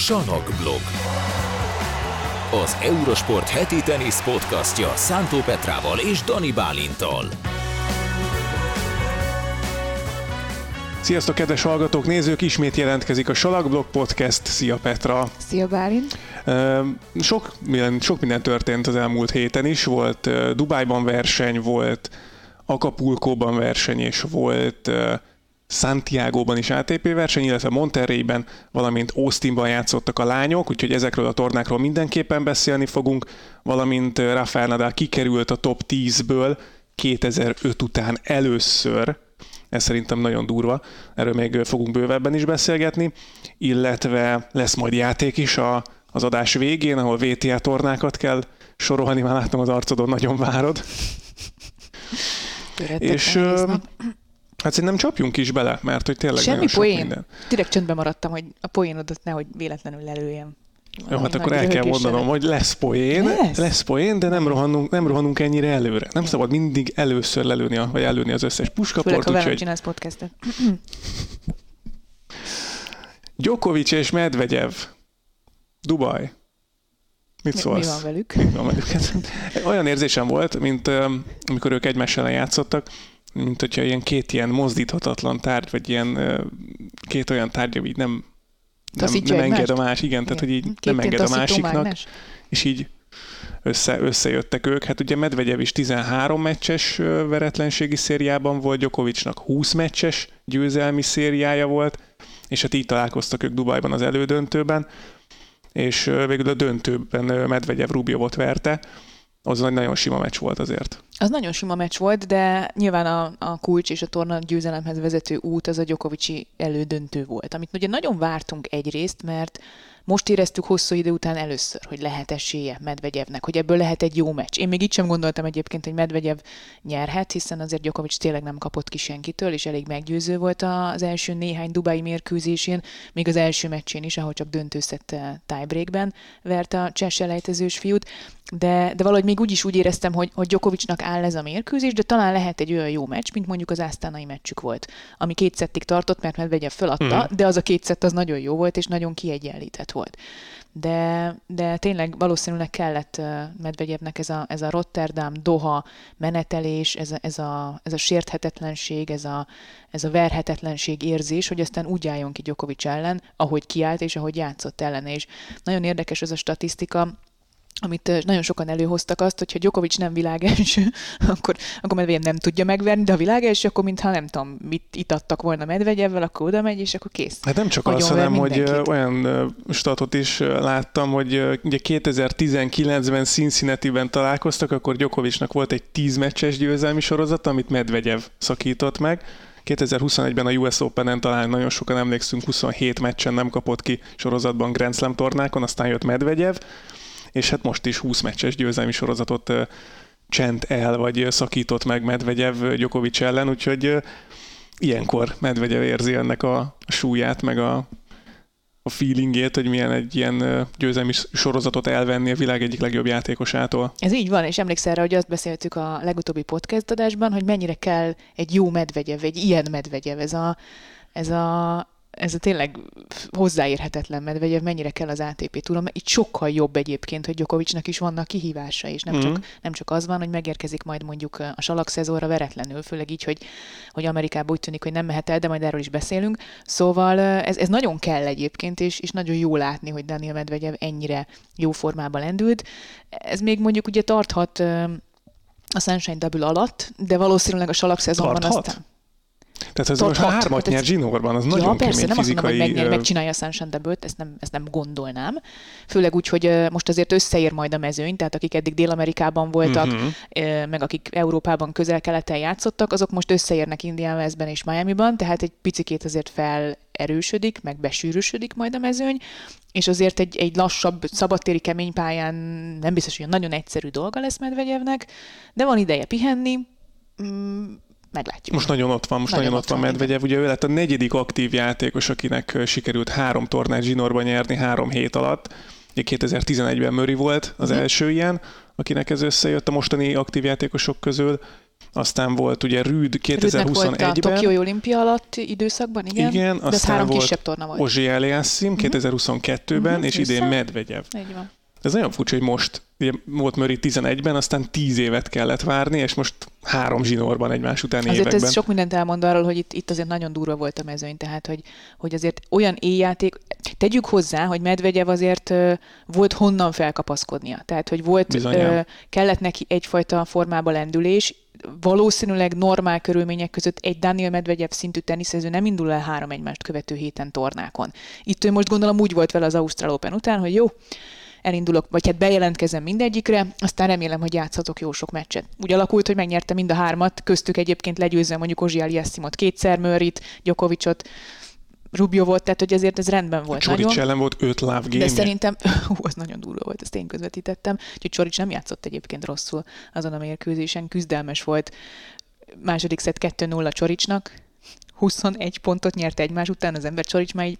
Salakblog. Az Eurosport heti tenisz podcastja Szántó Petrával és Dani Bálintal. Sziasztok, kedves hallgatók, nézők! Ismét jelentkezik a Salakblog Podcast. Szia Petra! Szia Bálint! Sok minden, sok minden történt az elmúlt héten is. Volt Dubájban verseny, volt Acapulcóban verseny, és volt Santiago-ban is ATP verseny, illetve Monterreyben, valamint Austinban játszottak a lányok, úgyhogy ezekről a tornákról mindenképpen beszélni fogunk, valamint Rafael Nadal kikerült a top 10-ből 2005 után először, ez szerintem nagyon durva, erről még fogunk bővebben is beszélgetni, illetve lesz majd játék is a, az adás végén, ahol VTA tornákat kell sorolni, már láttam az arcodon, nagyon várod. és Hát szerintem csapjunk is bele, mert hogy tényleg Semmi nagyon poén. sok minden. Direkt csöndben maradtam, hogy a poénodat nehogy véletlenül lelőjem. Jó, hát akkor el kell mondanom, hogy lesz poén, lesz, lesz poén, de nem rohanunk, nem rohanunk ennyire előre. Nem szabad mindig először lelőni, a, vagy előni az összes puskaport. Főleg, ha velem csinálsz podcastet. Djokovic és Medvegyev. Dubaj. Mit Mi, szólsz? mi van velük? Mi van velük? Olyan érzésem volt, mint amikor ők egymás ellen játszottak, mint hogyha ilyen két ilyen mozdíthatatlan tárgy, vagy ilyen két olyan tárgy, ami így nem, nem, nem enged a más, igen, tehát hogy így Két nem enged a másiknak, és így össze, összejöttek ők. Hát ugye Medvegyev is 13 meccses veretlenségi szériában volt, Djokovicnak 20 meccses győzelmi szériája volt, és hát így találkoztak ők Dubajban az elődöntőben, és végül a döntőben Medvegyev Rubjovot verte, az egy nagyon sima meccs volt azért. Az nagyon sima meccs volt, de nyilván a, a kulcs és a torna győzelemhez vezető út az a Djokovicsi elődöntő volt, amit ugye nagyon vártunk egyrészt, mert most éreztük hosszú idő után először, hogy lehet esélye Medvegyevnek, hogy ebből lehet egy jó meccs. Én még itt sem gondoltam egyébként, hogy Medvegyev nyerhet, hiszen azért Djokovic tényleg nem kapott ki senkitől, és elég meggyőző volt az első néhány dubai mérkőzésén, még az első meccsén is, ahol csak döntőszett tiebreakben vert a cseh selejtezős fiút, de, de valahogy még úgy is úgy éreztem, hogy, hogy Djokovicnak áll ez a mérkőzés, de talán lehet egy olyan jó meccs, mint mondjuk az ásztánai meccsük volt, ami két szettig tartott, mert Medvegyev föladta, mm. de az a két szett az nagyon jó volt, és nagyon kiegyenlített volt. De, de tényleg valószínűleg kellett Medvegyevnek ez a, ez a Rotterdam, Doha menetelés, ez a, ez a, ez a sérthetetlenség, ez a, ez a verhetetlenség érzés, hogy aztán úgy álljon ki Djokovic ellen, ahogy kiállt és ahogy játszott ellene. És nagyon érdekes ez a statisztika, amit nagyon sokan előhoztak azt, hogy ha Djokovic nem világelső, akkor, akkor Medvegyev nem tudja megverni, de ha világelső, akkor mintha nem tudom, mit itattak volna Medvegyevvel, akkor oda megy, és akkor kész. Hát nem csak Agyon az, hanem hogy olyan statot is láttam, hogy ugye 2019-ben Cincinnati-ben találkoztak, akkor Djokovicnak volt egy 10 meccses győzelmi sorozata, amit Medvegyev szakított meg. 2021-ben a US Open-en talán nagyon sokan emlékszünk, 27 meccsen nem kapott ki sorozatban Grand Slam tornákon, aztán jött Medvegyev, és hát most is 20 meccses győzelmi sorozatot csent el, vagy szakított meg Medvegyev Djokovic ellen, úgyhogy ilyenkor Medvegyev érzi ennek a súlyát, meg a, a feelingét, hogy milyen egy ilyen győzelmi sorozatot elvenni a világ egyik legjobb játékosától. Ez így van, és emlékszel rá, hogy azt beszéltük a legutóbbi podcast adásban, hogy mennyire kell egy jó medvegyev, egy ilyen medvegyev, ez a, ez a, ez a tényleg hozzáérhetetlen medvegyev, mennyire kell az ATP túlon, mert itt sokkal jobb egyébként, hogy Djokovicnak is vannak kihívása, és nem, Mhm. csak, nem csak az van, hogy megérkezik majd mondjuk a salak szezonra veretlenül, főleg így, hogy, hogy Amerikában úgy tűnik, hogy nem mehet el, de majd erről is beszélünk. Szóval ez, ez nagyon kell egyébként, és, és nagyon jó látni, hogy Daniel Medvegyev ennyire jó formában lendült. Ez még mondjuk ugye tarthat a Sunshine Double alatt, de valószínűleg a salak szezonban Tarthat? aztán... Tehát ez most ha Tarthat. hármat Tehát nyer ez- zsinórban, az ja, nagyon persze, kemény nem azt mondom, hogy fizikai... meg, ö, megcsinálja a Sunshine Double-t, ezt nem, ezt nem gondolnám. Főleg úgy, hogy most azért összeér majd a mezőny, tehát akik eddig Dél-Amerikában voltak, ö, meg akik Európában közel-keleten játszottak, azok most összeérnek Indian Westben és Miami-ban, tehát egy picikét azért felerősödik, meg besűrűsödik majd a mezőny, és azért egy, egy lassabb, szabadtéri kemény pályán nem biztos, hogy nagyon egyszerű dolga lesz Medvegyevnek, de van ideje pihenni, mm, meglátjuk. Most nagyon ott van, most nagyon, Nagyon ott van van, Medvegyev. Ugye ő lett a negyedik aktív játékos, akinek sikerült három tornát zsinórban nyerni három hét alatt. Ugye 2011-ben Murray volt az Mhm. első ilyen, akinek ez összejött a mostani aktív játékosok közül. aztán volt ugye Rüd Rüdnek volt a 2021-ben. Tokiói olimpia alatt időszakban, igen. Igen, de aztán három volt kisebb torna volt. Ozsi Eliassim 2022-ben, Mhm, és idén össze. Medvegyev. Így van. Ez nagyon furcsa, hogy most ugye volt Murray 11-ben, aztán 10 évet kellett várni, és most három zsinórban egymás utáni Azért években. ez sok mindent elmond arról, hogy itt, itt azért nagyon durva volt a mezőny, tehát hogy, hogy azért olyan éjjáték, tegyük hozzá, hogy Medvegyev azért ö, volt honnan felkapaszkodnia. Tehát, hogy volt, ö, kellett neki egyfajta formába lendülés, valószínűleg normál körülmények között egy Daniel Medvegyev szintű teniszező nem indul el három egymást követő héten tornákon. Itt ő most gondolom úgy volt vele az Ausztrál Open után, hogy jó, elindulok, vagy hát bejelentkezem mindegyikre, aztán remélem, hogy játszhatok jó sok meccset. Úgy alakult, hogy megnyerte mind a hármat, köztük egyébként legyőzve mondjuk Ozsi Aliassimot kétszer, Murrayt, Djokovicot, Rubio volt, tehát hogy ezért ez rendben volt Csorics nagyon. ellen volt 5 love game De szerintem, hú, az nagyon durva volt, ezt én közvetítettem, úgyhogy Csorics nem játszott egyébként rosszul azon a mérkőzésen, küzdelmes volt. Második szett 2-0 Csoricsnak, 21 pontot nyert egymás után, az ember Csorics már így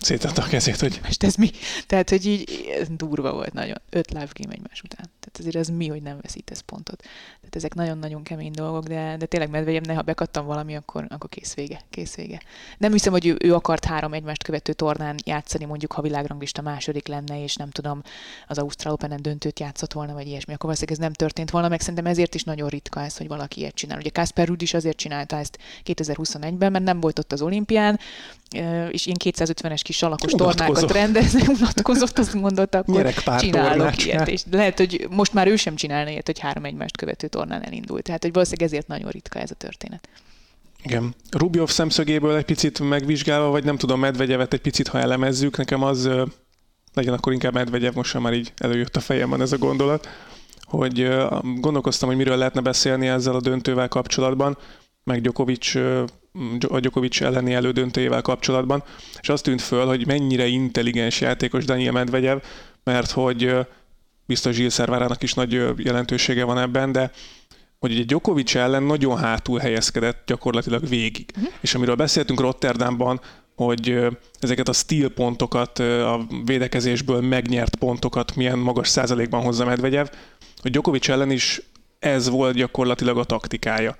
Szétadta a kezét, hogy most ez mi? Tehát, hogy így durva volt nagyon. Öt live game egymás után. Tehát azért az mi, hogy nem veszítesz pontot. Tehát ezek nagyon-nagyon kemény dolgok, de, de tényleg medvegyem, ha bekattam valami, akkor, akkor kész vége. Kész vége. Nem hiszem, hogy ő, ő akart három egymást követő tornán játszani, mondjuk ha világranglista második lenne, és nem tudom, az Ausztrál Open-en döntőt játszott volna, vagy ilyesmi, akkor valószínűleg ez nem történt volna, meg szerintem ezért is nagyon ritka ez, hogy valaki ilyet csinál. Ugye Kasper Ruud is azért csinálta ezt 2021-ben, mert nem volt ott az olimpián, és ilyen 250-es kis alakos tornákat rendezni, unatkozott, azt mondott, akkor csinálok ilyet. És lehet, hogy most már ő sem csinálna ilyet, hogy három egymást követő tornán elindult. Tehát, hogy valószínűleg ezért nagyon ritka ez a történet. igen. Rubjov szemszögéből egy picit megvizsgálva, vagy nem tudom, Medvegyevet egy picit, ha elemezzük, nekem az legyen akkor inkább Medvegyev, most már így előjött a fejemben ez a gondolat, hogy gondolkoztam, hogy miről lehetne beszélni ezzel a döntővel kapcsolatban, meg Djokovic, a Djokovic elleni elődöntőjével kapcsolatban, és azt tűnt föl, hogy mennyire intelligens játékos Daniel Medvegyev, mert hogy biztos Servárának is nagy jelentősége van ebben, de hogy ugye Djokovic ellen nagyon hátul helyezkedett gyakorlatilag végig. Uh-huh. És amiről beszéltünk Rotterdamban, hogy ezeket a steel pontokat, a védekezésből megnyert pontokat milyen magas százalékban hozza Medvegyev, hogy Djokovic ellen is ez volt gyakorlatilag a taktikája.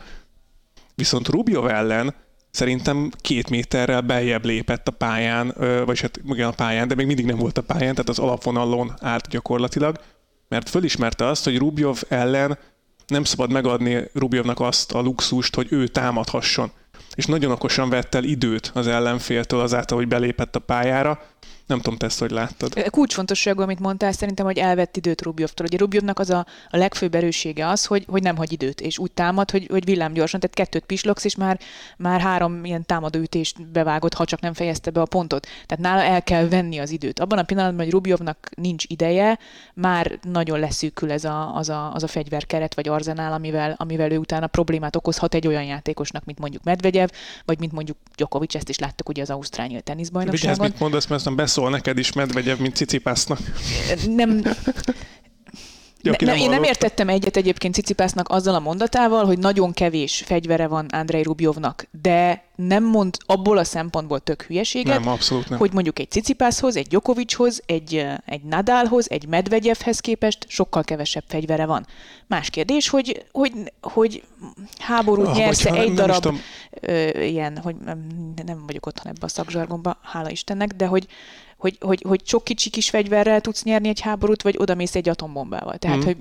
Viszont Rubio ellen szerintem két méterrel beljebb lépett a pályán, ö, vagyis hát igen a pályán, de még mindig nem volt a pályán, tehát az alapvonalon állt gyakorlatilag, mert fölismerte azt, hogy Rubjov ellen nem szabad megadni Rubjovnak azt a luxust, hogy ő támadhasson. És nagyon okosan vett el időt az ellenféltől azáltal, hogy belépett a pályára. Nem tudom, te ezt hogy láttad. Kulcsfontosságú, amit mondtál, szerintem, hogy elvett időt Rubjovtól. Ugye Rubjovnak az a, a legfőbb erőssége az, hogy, hogy nem hagy időt, és úgy támad, hogy, hogy villámgyorsan, tehát kettőt pislogsz, és már, már három ilyen támadóütést bevágott, ha csak nem fejezte be a pontot. Tehát nála el kell venni az időt. Abban a pillanatban, hogy Rubjovnak nincs ideje, már nagyon leszűkül ez a, az, a, az a fegyverkeret vagy arzenál, amivel, amivel ő utána problémát okozhat egy olyan játékosnak, mint mondjuk Medvegyev, vagy mint mondjuk Djokovic, ezt is láttuk ugye az Ausztrál Vigyázz, teniszbajnokságon. mit mondasz, mert aztán beszól neked is Medvegyev, mint Cicipásznak. Nem, ne, nem én nem értettem egyet egyébként Cicipásznak azzal a mondatával, hogy nagyon kevés fegyvere van Andrei Rubjovnak, de nem mond abból a szempontból tök hülyeséget, Nem, abszolút nem. hogy mondjuk egy Cicipászhoz, egy Djokovichoz, egy, egy Nadalhoz, egy Medvegyevhez képest sokkal kevesebb fegyvere van. Más kérdés, hogy, hogy, hogy háborút Ah, nyersz egy nem- darab ö, ilyen, hogy nem, nem vagyok otthon ebbe a szakzsargonba, hála Istennek, de hogy, hogy, hogy, hogy sok kicsi kis fegyverrel tudsz nyerni egy háborút, vagy odamész egy atombombával. Tehát, Mhm. hogy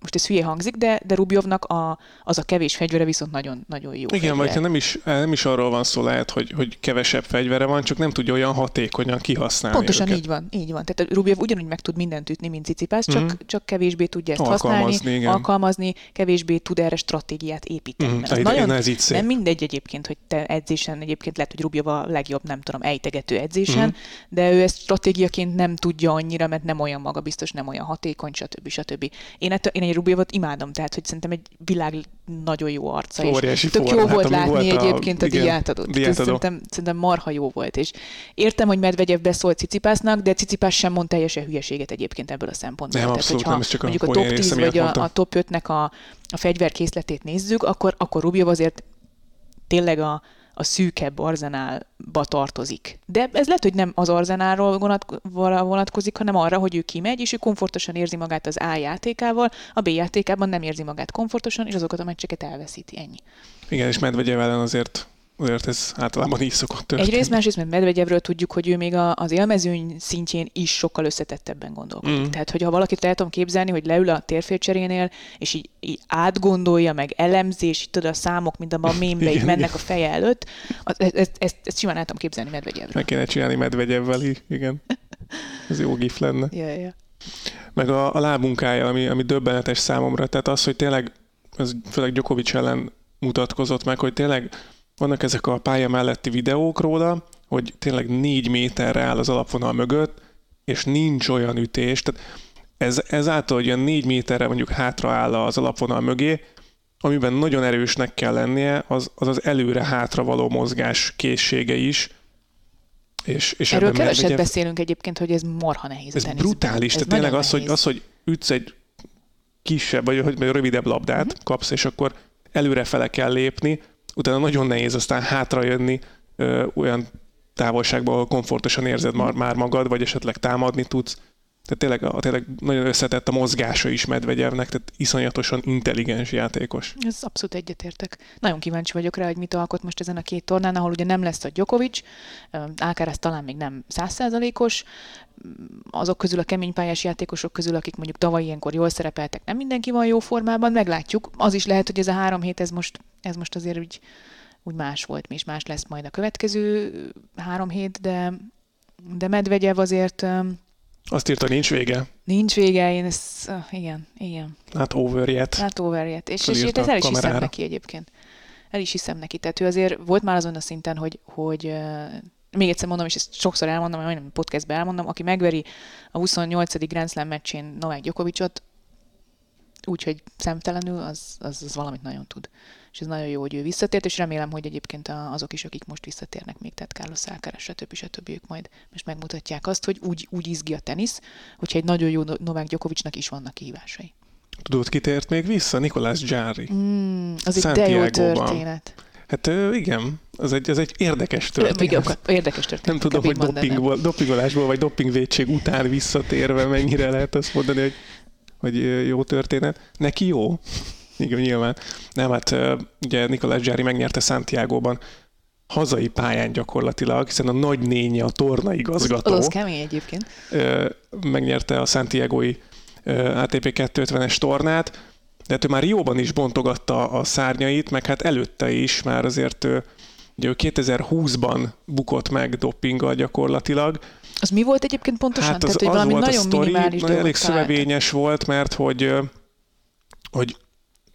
most ez hülye hangzik, de, de Rubjovnak a, az a kevés fegyvere viszont nagyon, nagyon jó Igen, fegyver. vagy nem is, nem is arról van szó lehet, hogy, hogy kevesebb fegyvere van, csak nem tudja olyan hatékonyan kihasználni Pontosan őket. így van, így van. Tehát a Rubjev ugyanúgy meg tud mindent ütni, mint Cicipász, csak, Mhm. csak kevésbé tudja ezt Alkalmazni, használni, igen. alkalmazni, kevésbé tud erre stratégiát építeni. Az ide- nagyon, na ez így szép. nem mindegy egyébként, hogy te edzésen, egyébként lehet, hogy Rubjev a legjobb, nem tudom, ejtegető edzésen, Mhm. de ő ezt stratégiaként nem tudja annyira, mert nem olyan magabiztos, nem olyan hatékony, stb. stb. Én, ettől, én egy Rubjevot imádom, tehát hogy szerintem egy világ nagyon jó arca. és Óriási tök jó hát volt látni volt a- egyébként a, igen, diátadót. Tehát diátadó. Szerintem, szerintem marha jó volt, és értem, hogy Medvegyev beszólt Cicipásznak, de Cicipás sem mond teljesen hülyeséget egyébként ebből a szempontból. Nem, Tehát, abszolút hogyha nem, csak a mondjuk a poén top 10 része vagy a, a top 5-nek a, a fegyverkészletét nézzük, akkor, akkor Rubjov azért tényleg a, a szűkebb arzenálba tartozik. De ez lehet, hogy nem az arzenálról vonat, vonatkozik, hanem arra, hogy ő kimegy, és ő komfortosan érzi magát az A játékával, a B játékában nem érzi magát komfortosan, és azokat a meccseket elveszíti. Ennyi. Igen, és Medvegyev ellen azért azért ez általában így szokott történni. Egyrészt, másrészt, mert Medvegyevről tudjuk, hogy ő még a, az élmezőny szintjén is sokkal összetettebben gondolkodik. Mm. Tehát, hogyha valakit el tudom képzelni, hogy leül a térfélcserénél, és így, így átgondolja, meg elemzés, tudod, a számok, mint abban a mémbe így mennek a feje előtt, ezt, ezt, ezt, ezt simán el tudom képzelni Medvegyevről. Meg kéne csinálni Medvegyevvel, igen. Ez jó gif lenne. Yeah, yeah. Meg a, a lábunkája, ami, ami döbbenetes számomra, tehát az, hogy tényleg, ez főleg Djokovic ellen mutatkozott meg, hogy tényleg vannak ezek a pálya melletti videók róla, hogy tényleg négy méterre áll az alapvonal mögött, és nincs olyan ütés. Tehát ez, ezáltal, hogy ilyen négy méterre mondjuk hátra áll az alapvonal mögé, amiben nagyon erősnek kell lennie, az az, az előre-hátra való mozgás készsége is. És, és Erről keveset beszélünk egyébként, hogy ez marha nehéz. Ez brutális, ez tehát tényleg az hogy, az, hogy ütsz egy kisebb, vagy, vagy rövidebb labdát uh-huh. kapsz, és akkor előre fele kell lépni, utána nagyon nehéz aztán hátrajönni ö, olyan távolságban, ahol komfortosan érzed már, már magad, vagy esetleg támadni tudsz. Tehát tényleg, tényleg nagyon összetett a mozgása is Medvegyevnek, tehát iszonyatosan intelligens játékos. Ez abszolút egyetértek. Nagyon kíváncsi vagyok rá, hogy mit alkot most ezen a két tornán, ahol ugye nem lesz a Djokovic, Alcaraz talán még nem százszázalékos, azok közül a keménypályás játékosok közül, akik mondjuk tavaly ilyenkor jól szerepeltek, nem mindenki van jó formában, meglátjuk. Az is lehet, hogy ez a három hét, ez most, ez most azért úgy, úgy más volt, és más lesz majd a következő három hét, de, de Medvegyev azért azt írta, nincs vége. Nincs vége, én ezt, uh, igen, igen. Hát over yet. Hát over yet. És, és ezt el is kamerára. hiszem neki egyébként. El is hiszem neki. Tehát ő azért volt már azon a szinten, hogy, hogy uh, még egyszer mondom, és ezt sokszor elmondom, majdnem podcastben elmondom, aki megveri a 28. Grand Slam meccsén Novák Djokovicot, úgyhogy szemtelenül, az, az, az valamit nagyon tud és ez nagyon jó, hogy ő visszatért, és remélem, hogy egyébként azok is, akik most visszatérnek még, tehát Carlos Alcaraz, stb. stb. ők majd most megmutatják azt, hogy úgy, úgy izgi a tenisz, hogyha egy nagyon jó Novák Gyokovicsnak is vannak kihívásai. Tudod, kitért még vissza? Nikolás Gyári. Mm, az egy de jó történet. Hát igen, az egy, az egy érdekes történet. Igen, érdekes történet. Nem tudom, hogy dopingból, dopingolásból vagy dopingvédség után visszatérve mennyire lehet azt mondani, hogy, hogy jó történet. Neki jó. Igen, nyilván. Nem, hát ugye Nikolás Gyári megnyerte Santiago-ban hazai pályán gyakorlatilag, hiszen a nagynénye, a torna igazgató. Az, az kemény egyébként. Megnyerte a Santiago-i ATP 250-es tornát, de hát ő már jóban is bontogatta a szárnyait, meg hát előtte is már azért ugye ő 2020-ban bukott meg doppinggal gyakorlatilag. Az mi volt egyébként pontosan? Hát az, Tehát, hogy az valami volt nagyon a sztori, minimális elég szövevényes volt, mert hogy, hogy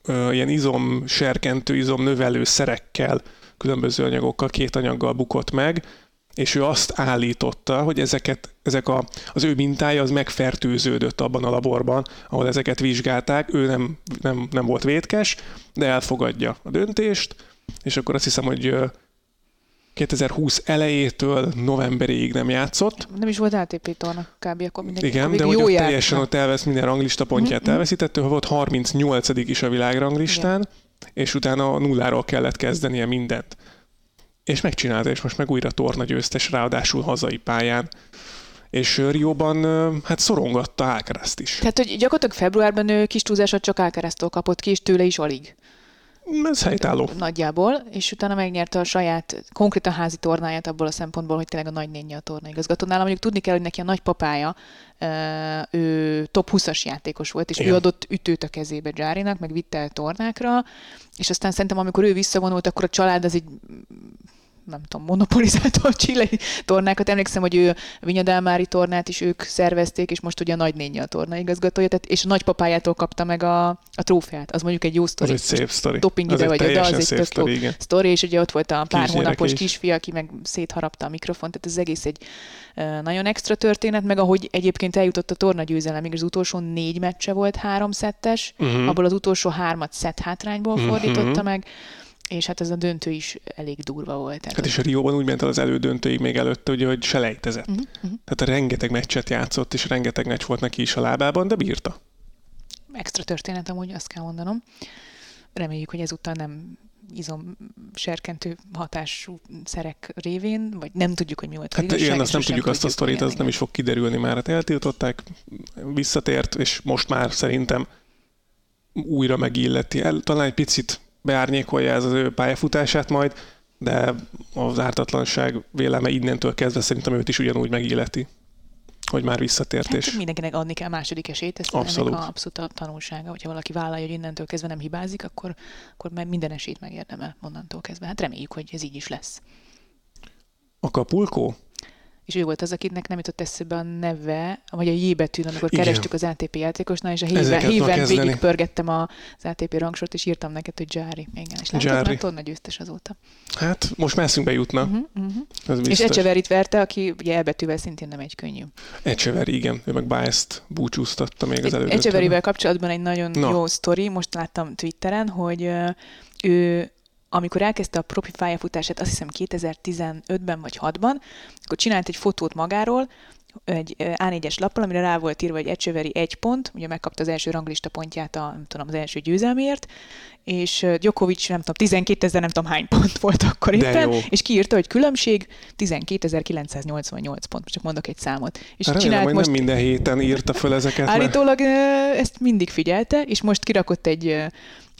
ilyen izom serkentő, izom növelő szerekkel, különböző anyagokkal, két anyaggal bukott meg, és ő azt állította, hogy ezeket, ezek a, az ő mintája az megfertőződött abban a laborban, ahol ezeket vizsgálták, ő nem, nem, nem volt vétkes, de elfogadja a döntést, és akkor azt hiszem, hogy 2020 elejétől novemberig nem játszott. Nem is volt ATP torna kb. akkor mindenki. Igen, de hogy ott teljesen ott elvesz, minden ranglista pontját mm-hmm. elveszítette, ha volt 38 is a világranglistán, Igen. és utána nulláról kellett kezdenie mindent. És megcsinálta, és most meg újra torna győztes, ráadásul hazai pályán és Rióban hát szorongatta Alcarazt is. Tehát, hogy gyakorlatilag februárban ő kis túlzásot csak Alcaraztól kapott ki, és tőle is alig. Ez helytálló. Nagyjából, és utána megnyerte a saját, konkrétan házi tornáját abból a szempontból, hogy tényleg a nagynénye a tornaigazgatónál. Mondjuk tudni kell, hogy neki a nagypapája, ő top 20-as játékos volt, és Igen. ő adott ütőt a kezébe Járinak, meg vitte el tornákra, és aztán szerintem, amikor ő visszavonult, akkor a család az így nem tudom, monopolizálta a csilei tornákat. Emlékszem, hogy ő Vinyadelmári tornát is ők szervezték, és most ugye a nagynénye a torna igazgatója, tehát, és a nagypapájától kapta meg a, a trófeát. Az mondjuk egy jó sztori. Az egy szép sztori. Doping ide vagy oda, az egy sztori, igen. sztori, és ugye ott volt a pár Kisgyerek hónapos is. kisfia, aki meg szétharapta a mikrofont, tehát ez egész egy nagyon extra történet, meg ahogy egyébként eljutott a torna győzelemig, az utolsó négy meccse volt három szettes, uh-huh. abból az utolsó hármat szett hátrányból uh-huh. fordította meg, és hát ez a döntő is elég durva volt. Tehát hát és a Rióban úgy ment el az elődöntőig még előtte, ugye, hogy selejtezett. Uh-huh. Tehát a rengeteg meccset játszott, és rengeteg meccs volt neki is a lábában, de bírta. Extra történet amúgy, azt kell mondanom. Reméljük, hogy ezúttal nem izom serkentő hatású szerek révén, vagy nem tudjuk, hogy mi volt Hát igen, azt nem tudjuk azt a sztorit, az nem is fog kiderülni már. Hát eltiltották, visszatért, és most már szerintem újra megilleti. El, talán egy picit beárnyékolja ez az ő pályafutását majd, de az ártatlanság véleme innentől kezdve szerintem őt is ugyanúgy megilleti hogy már visszatért. Hát, és... Mindenkinek adni kell második esélyt, ez abszolút. ennek a abszolút a tanulsága. Hogyha valaki vállalja, hogy innentől kezdve nem hibázik, akkor, akkor minden esélyt megérdemel onnantól kezdve. Hát reméljük, hogy ez így is lesz. A kapulkó? És ő volt az, akinek nem jutott eszébe a neve, vagy a J betűn, amikor Igen. kerestük az ATP játékosnál, és a híven végig pörgettem az ATP rangsort, és írtam neked, hogy Jari. Igen, és látod, Jari. torna győztes azóta. Hát most messzünk jutna. Uh-huh, uh-huh. És Ecseverit verte, aki ugye elbetűvel szintén nem egy könnyű. Ecseveri, igen. Ő meg Biased búcsúztatta még az előtt. Ecseverivel kapcsolatban egy nagyon no. jó sztori, most láttam Twitteren, hogy ő amikor elkezdte a profi pályafutását, azt hiszem 2015-ben vagy 6-ban, akkor csinált egy fotót magáról, egy A4-es lappal, amire rá volt írva, hogy Ecsöveri egy pont, ugye megkapta az első ranglista pontját a, nem tudom, az első győzelmért, és Djokovic, nem tudom, 12 ezer, nem tudom hány pont volt akkor éppen, és kiírta, hogy különbség 12.988 pont, csak mondok egy számot. És Remélem, csinált hogy most... nem minden héten írta föl ezeket. Állítólag mert... ezt mindig figyelte, és most kirakott egy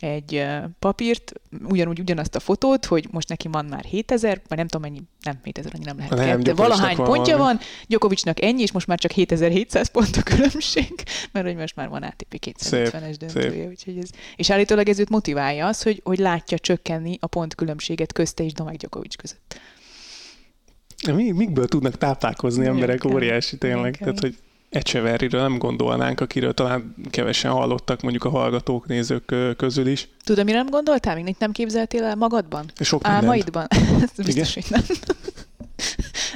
egy papírt, ugyanúgy ugyanazt a fotót, hogy most neki van már 7000, vagy nem tudom mennyi, nem 7000, annyi nem lehet, nem, de valahány van pontja van, Gyokovicsnak ennyi, és most már csak 7700 pont a különbség, mert hogy most már van ATP 250-es döntője, úgyhogy ez, és állítólag ez őt motiválja az, hogy, hogy látja csökkenni a pont különbséget közte és Domák Gyokovics között. Mi, mikből tudnak táplálkozni emberek? Óriási tényleg. Tehát, hogy Echeverryről nem gondolnánk, akiről talán kevesen hallottak mondjuk a hallgatók, nézők közül is. Tudom, mire nem gondoltál? Még nem képzeltél el magadban? Sok Álmaidban? biztos, hogy nem.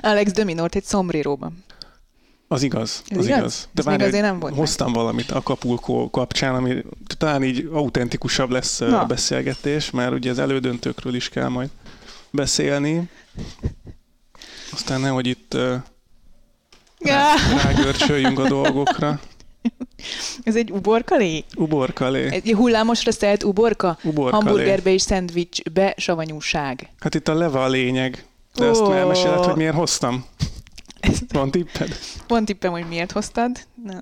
Alex Dominort egy szomréróban. Az igaz, az igaz. igaz. De már azért nem volt hoztam meg. valamit a Kapulkó kapcsán, ami talán így autentikusabb lesz Na. a beszélgetés, mert ugye az elődöntőkről is kell majd beszélni. Aztán nem, hogy itt rágörcsöljünk a dolgokra. Ez egy uborkalé? Uborkalé. Egy hullámosra szelt uborka? Uborkalé. Hamburgerbe és szendvicsbe savanyúság. Hát itt a leva a lényeg. De oh. ezt elmeséled, hogy miért hoztam? Van tipped? Van tippem, hogy miért hoztad.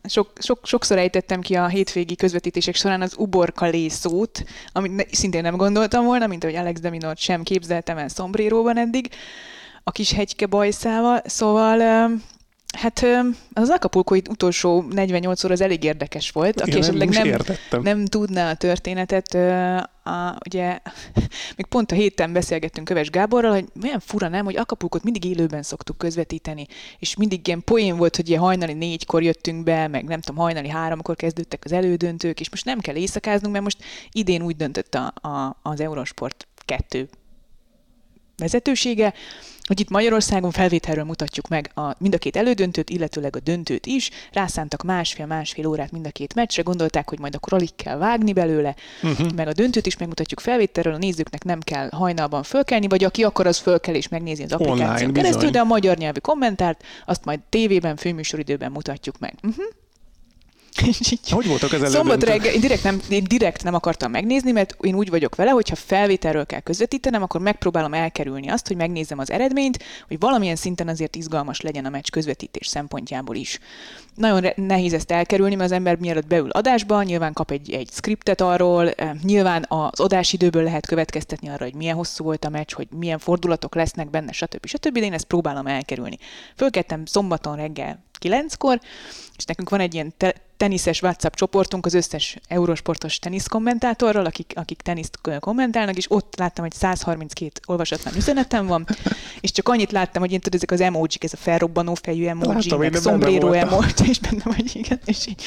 Sok, sok, sokszor ejtettem ki a hétvégi közvetítések során az uborkalé szót, amit szintén nem gondoltam volna, mint ahogy Alex Deminort sem képzeltem el szombréróban eddig, a kis hegyke bajszával. Szóval Hát az Acapulco utolsó 48 óra az elég érdekes volt. Aki esetleg nem, nem, nem tudná a történetet, a, ugye még pont a héten beszélgettünk Köves Gáborral, hogy milyen fura nem, hogy Acapulcot mindig élőben szoktuk közvetíteni, és mindig ilyen poén volt, hogy ilyen hajnali négykor jöttünk be, meg nem tudom, hajnali háromkor kezdődtek az elődöntők, és most nem kell éjszakáznunk, mert most idén úgy döntött a, a, az Eurosport 2 vezetősége, hogy itt Magyarországon felvételről mutatjuk meg a, mind a két elődöntőt, illetőleg a döntőt is. Rászántak másfél-másfél órát mind a két meccsre, gondolták, hogy majd akkor alig kell vágni belőle, uh-huh. meg a döntőt is megmutatjuk felvételről, a nézőknek nem kell hajnalban fölkelni, vagy aki akar, az föl kell és megnézi az applikáción keresztül, de a magyar nyelvű kommentárt azt majd tévében, főműsoridőben mutatjuk meg. Uh-huh. És így hogy voltak az Szombat reggel, én direkt, nem, én direkt nem akartam megnézni, mert én úgy vagyok vele, hogy ha felvételről kell közvetítenem, akkor megpróbálom elkerülni azt, hogy megnézem az eredményt, hogy valamilyen szinten azért izgalmas legyen a meccs közvetítés szempontjából is. Nagyon nehéz ezt elkerülni, mert az ember mielőtt beül adásba, nyilván kap egy, egy skriptet arról, eh, nyilván az adásidőből lehet következtetni arra, hogy milyen hosszú volt a meccs, hogy milyen fordulatok lesznek benne, stb. stb. De én ezt próbálom elkerülni. Fölkettem szombaton reggel kilenckor, és nekünk van egy ilyen te- teniszes WhatsApp csoportunk az összes eurosportos tenisz kommentátorral, akik, akik teniszt kommentálnak, és ott láttam, hogy 132 olvasatlan üzenetem van, és csak annyit láttam, hogy én tudod, ezek az emojik, ez a felrobbanó fejű emoji, Látom, meg szombréró emoji, és benne vagy, igen, és így,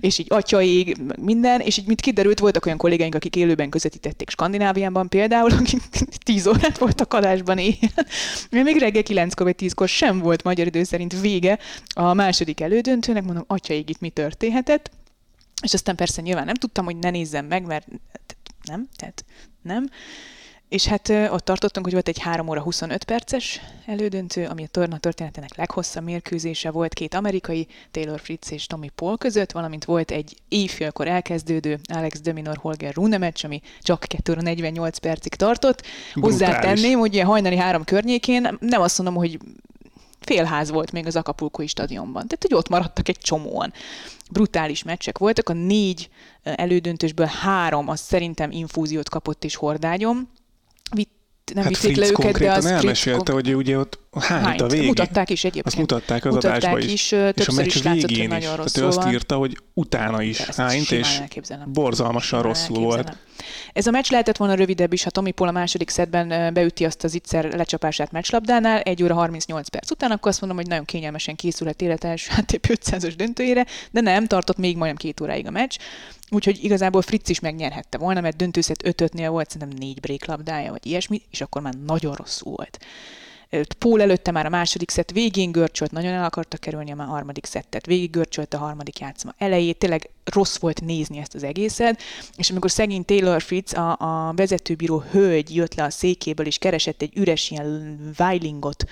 és így atyaig, minden, és így mit kiderült, voltak olyan kollégáink, akik élőben közvetítették Skandináviában például, akik 10 órát voltak adásban éjjel. Még reggel 9-kor vagy 10-kor sem volt magyar idő szerint vége a második elődöntőnek, mondom, atyaig itt mi történhetett. És aztán persze nyilván nem tudtam, hogy ne nézzem meg, mert nem, tehát nem. és hát ott tartottunk, hogy volt egy 3 óra 25 perces elődöntő, ami a torna történetének leghosszabb mérkőzése volt két amerikai, Taylor Fritz és Tommy Paul között, valamint volt egy éjfélkor elkezdődő Alex Dominor Holger Rune meccs, ami csak 2 óra 48 percig tartott. Hozzátenném, hogy ilyen hajnali három környékén nem azt mondom, hogy félház volt még az Acapulcoi stadionban. Tehát, hogy ott maradtak egy csomóan. Brutális meccsek voltak, a négy elődöntősből három, az szerintem infúziót kapott és hordágyom. Vitt, nem hát vitték Fritz le őket, de az elmesélte, hogy ugye ott hányt a végén. Mutatták is egyébként. Azt mutatták az mutatták adásba is. is. És a meccs is látszott, végén is. nagyon rosszul Tehát ő azt írta, hogy utána is hányt, és borzalmasan Simán rosszul volt. Ez a meccs lehetett volna rövidebb is, ha Tomi Paul a második szedben beüti azt az ittszer lecsapását meccslabdánál, 1 óra 38 perc után, akkor azt mondom, hogy nagyon kényelmesen készülhet élet első ATP 500-as döntőjére, de nem, tartott még majdnem két óráig a meccs. Úgyhogy igazából Fritz is megnyerhette volna, mert döntőszet 5-5-nél volt szerintem négy break labdája, vagy ilyesmi, és akkor már nagyon rosszul volt. Pól előtte már a második szett végén görcsölt, nagyon el akarta kerülni a már harmadik szettet, végig görcsölt a harmadik játszma elejét, tényleg rossz volt nézni ezt az egészet, és amikor szegény Taylor Fritz, a, a vezetőbíró hölgy jött le a székéből, és keresett egy üres ilyen weilingot,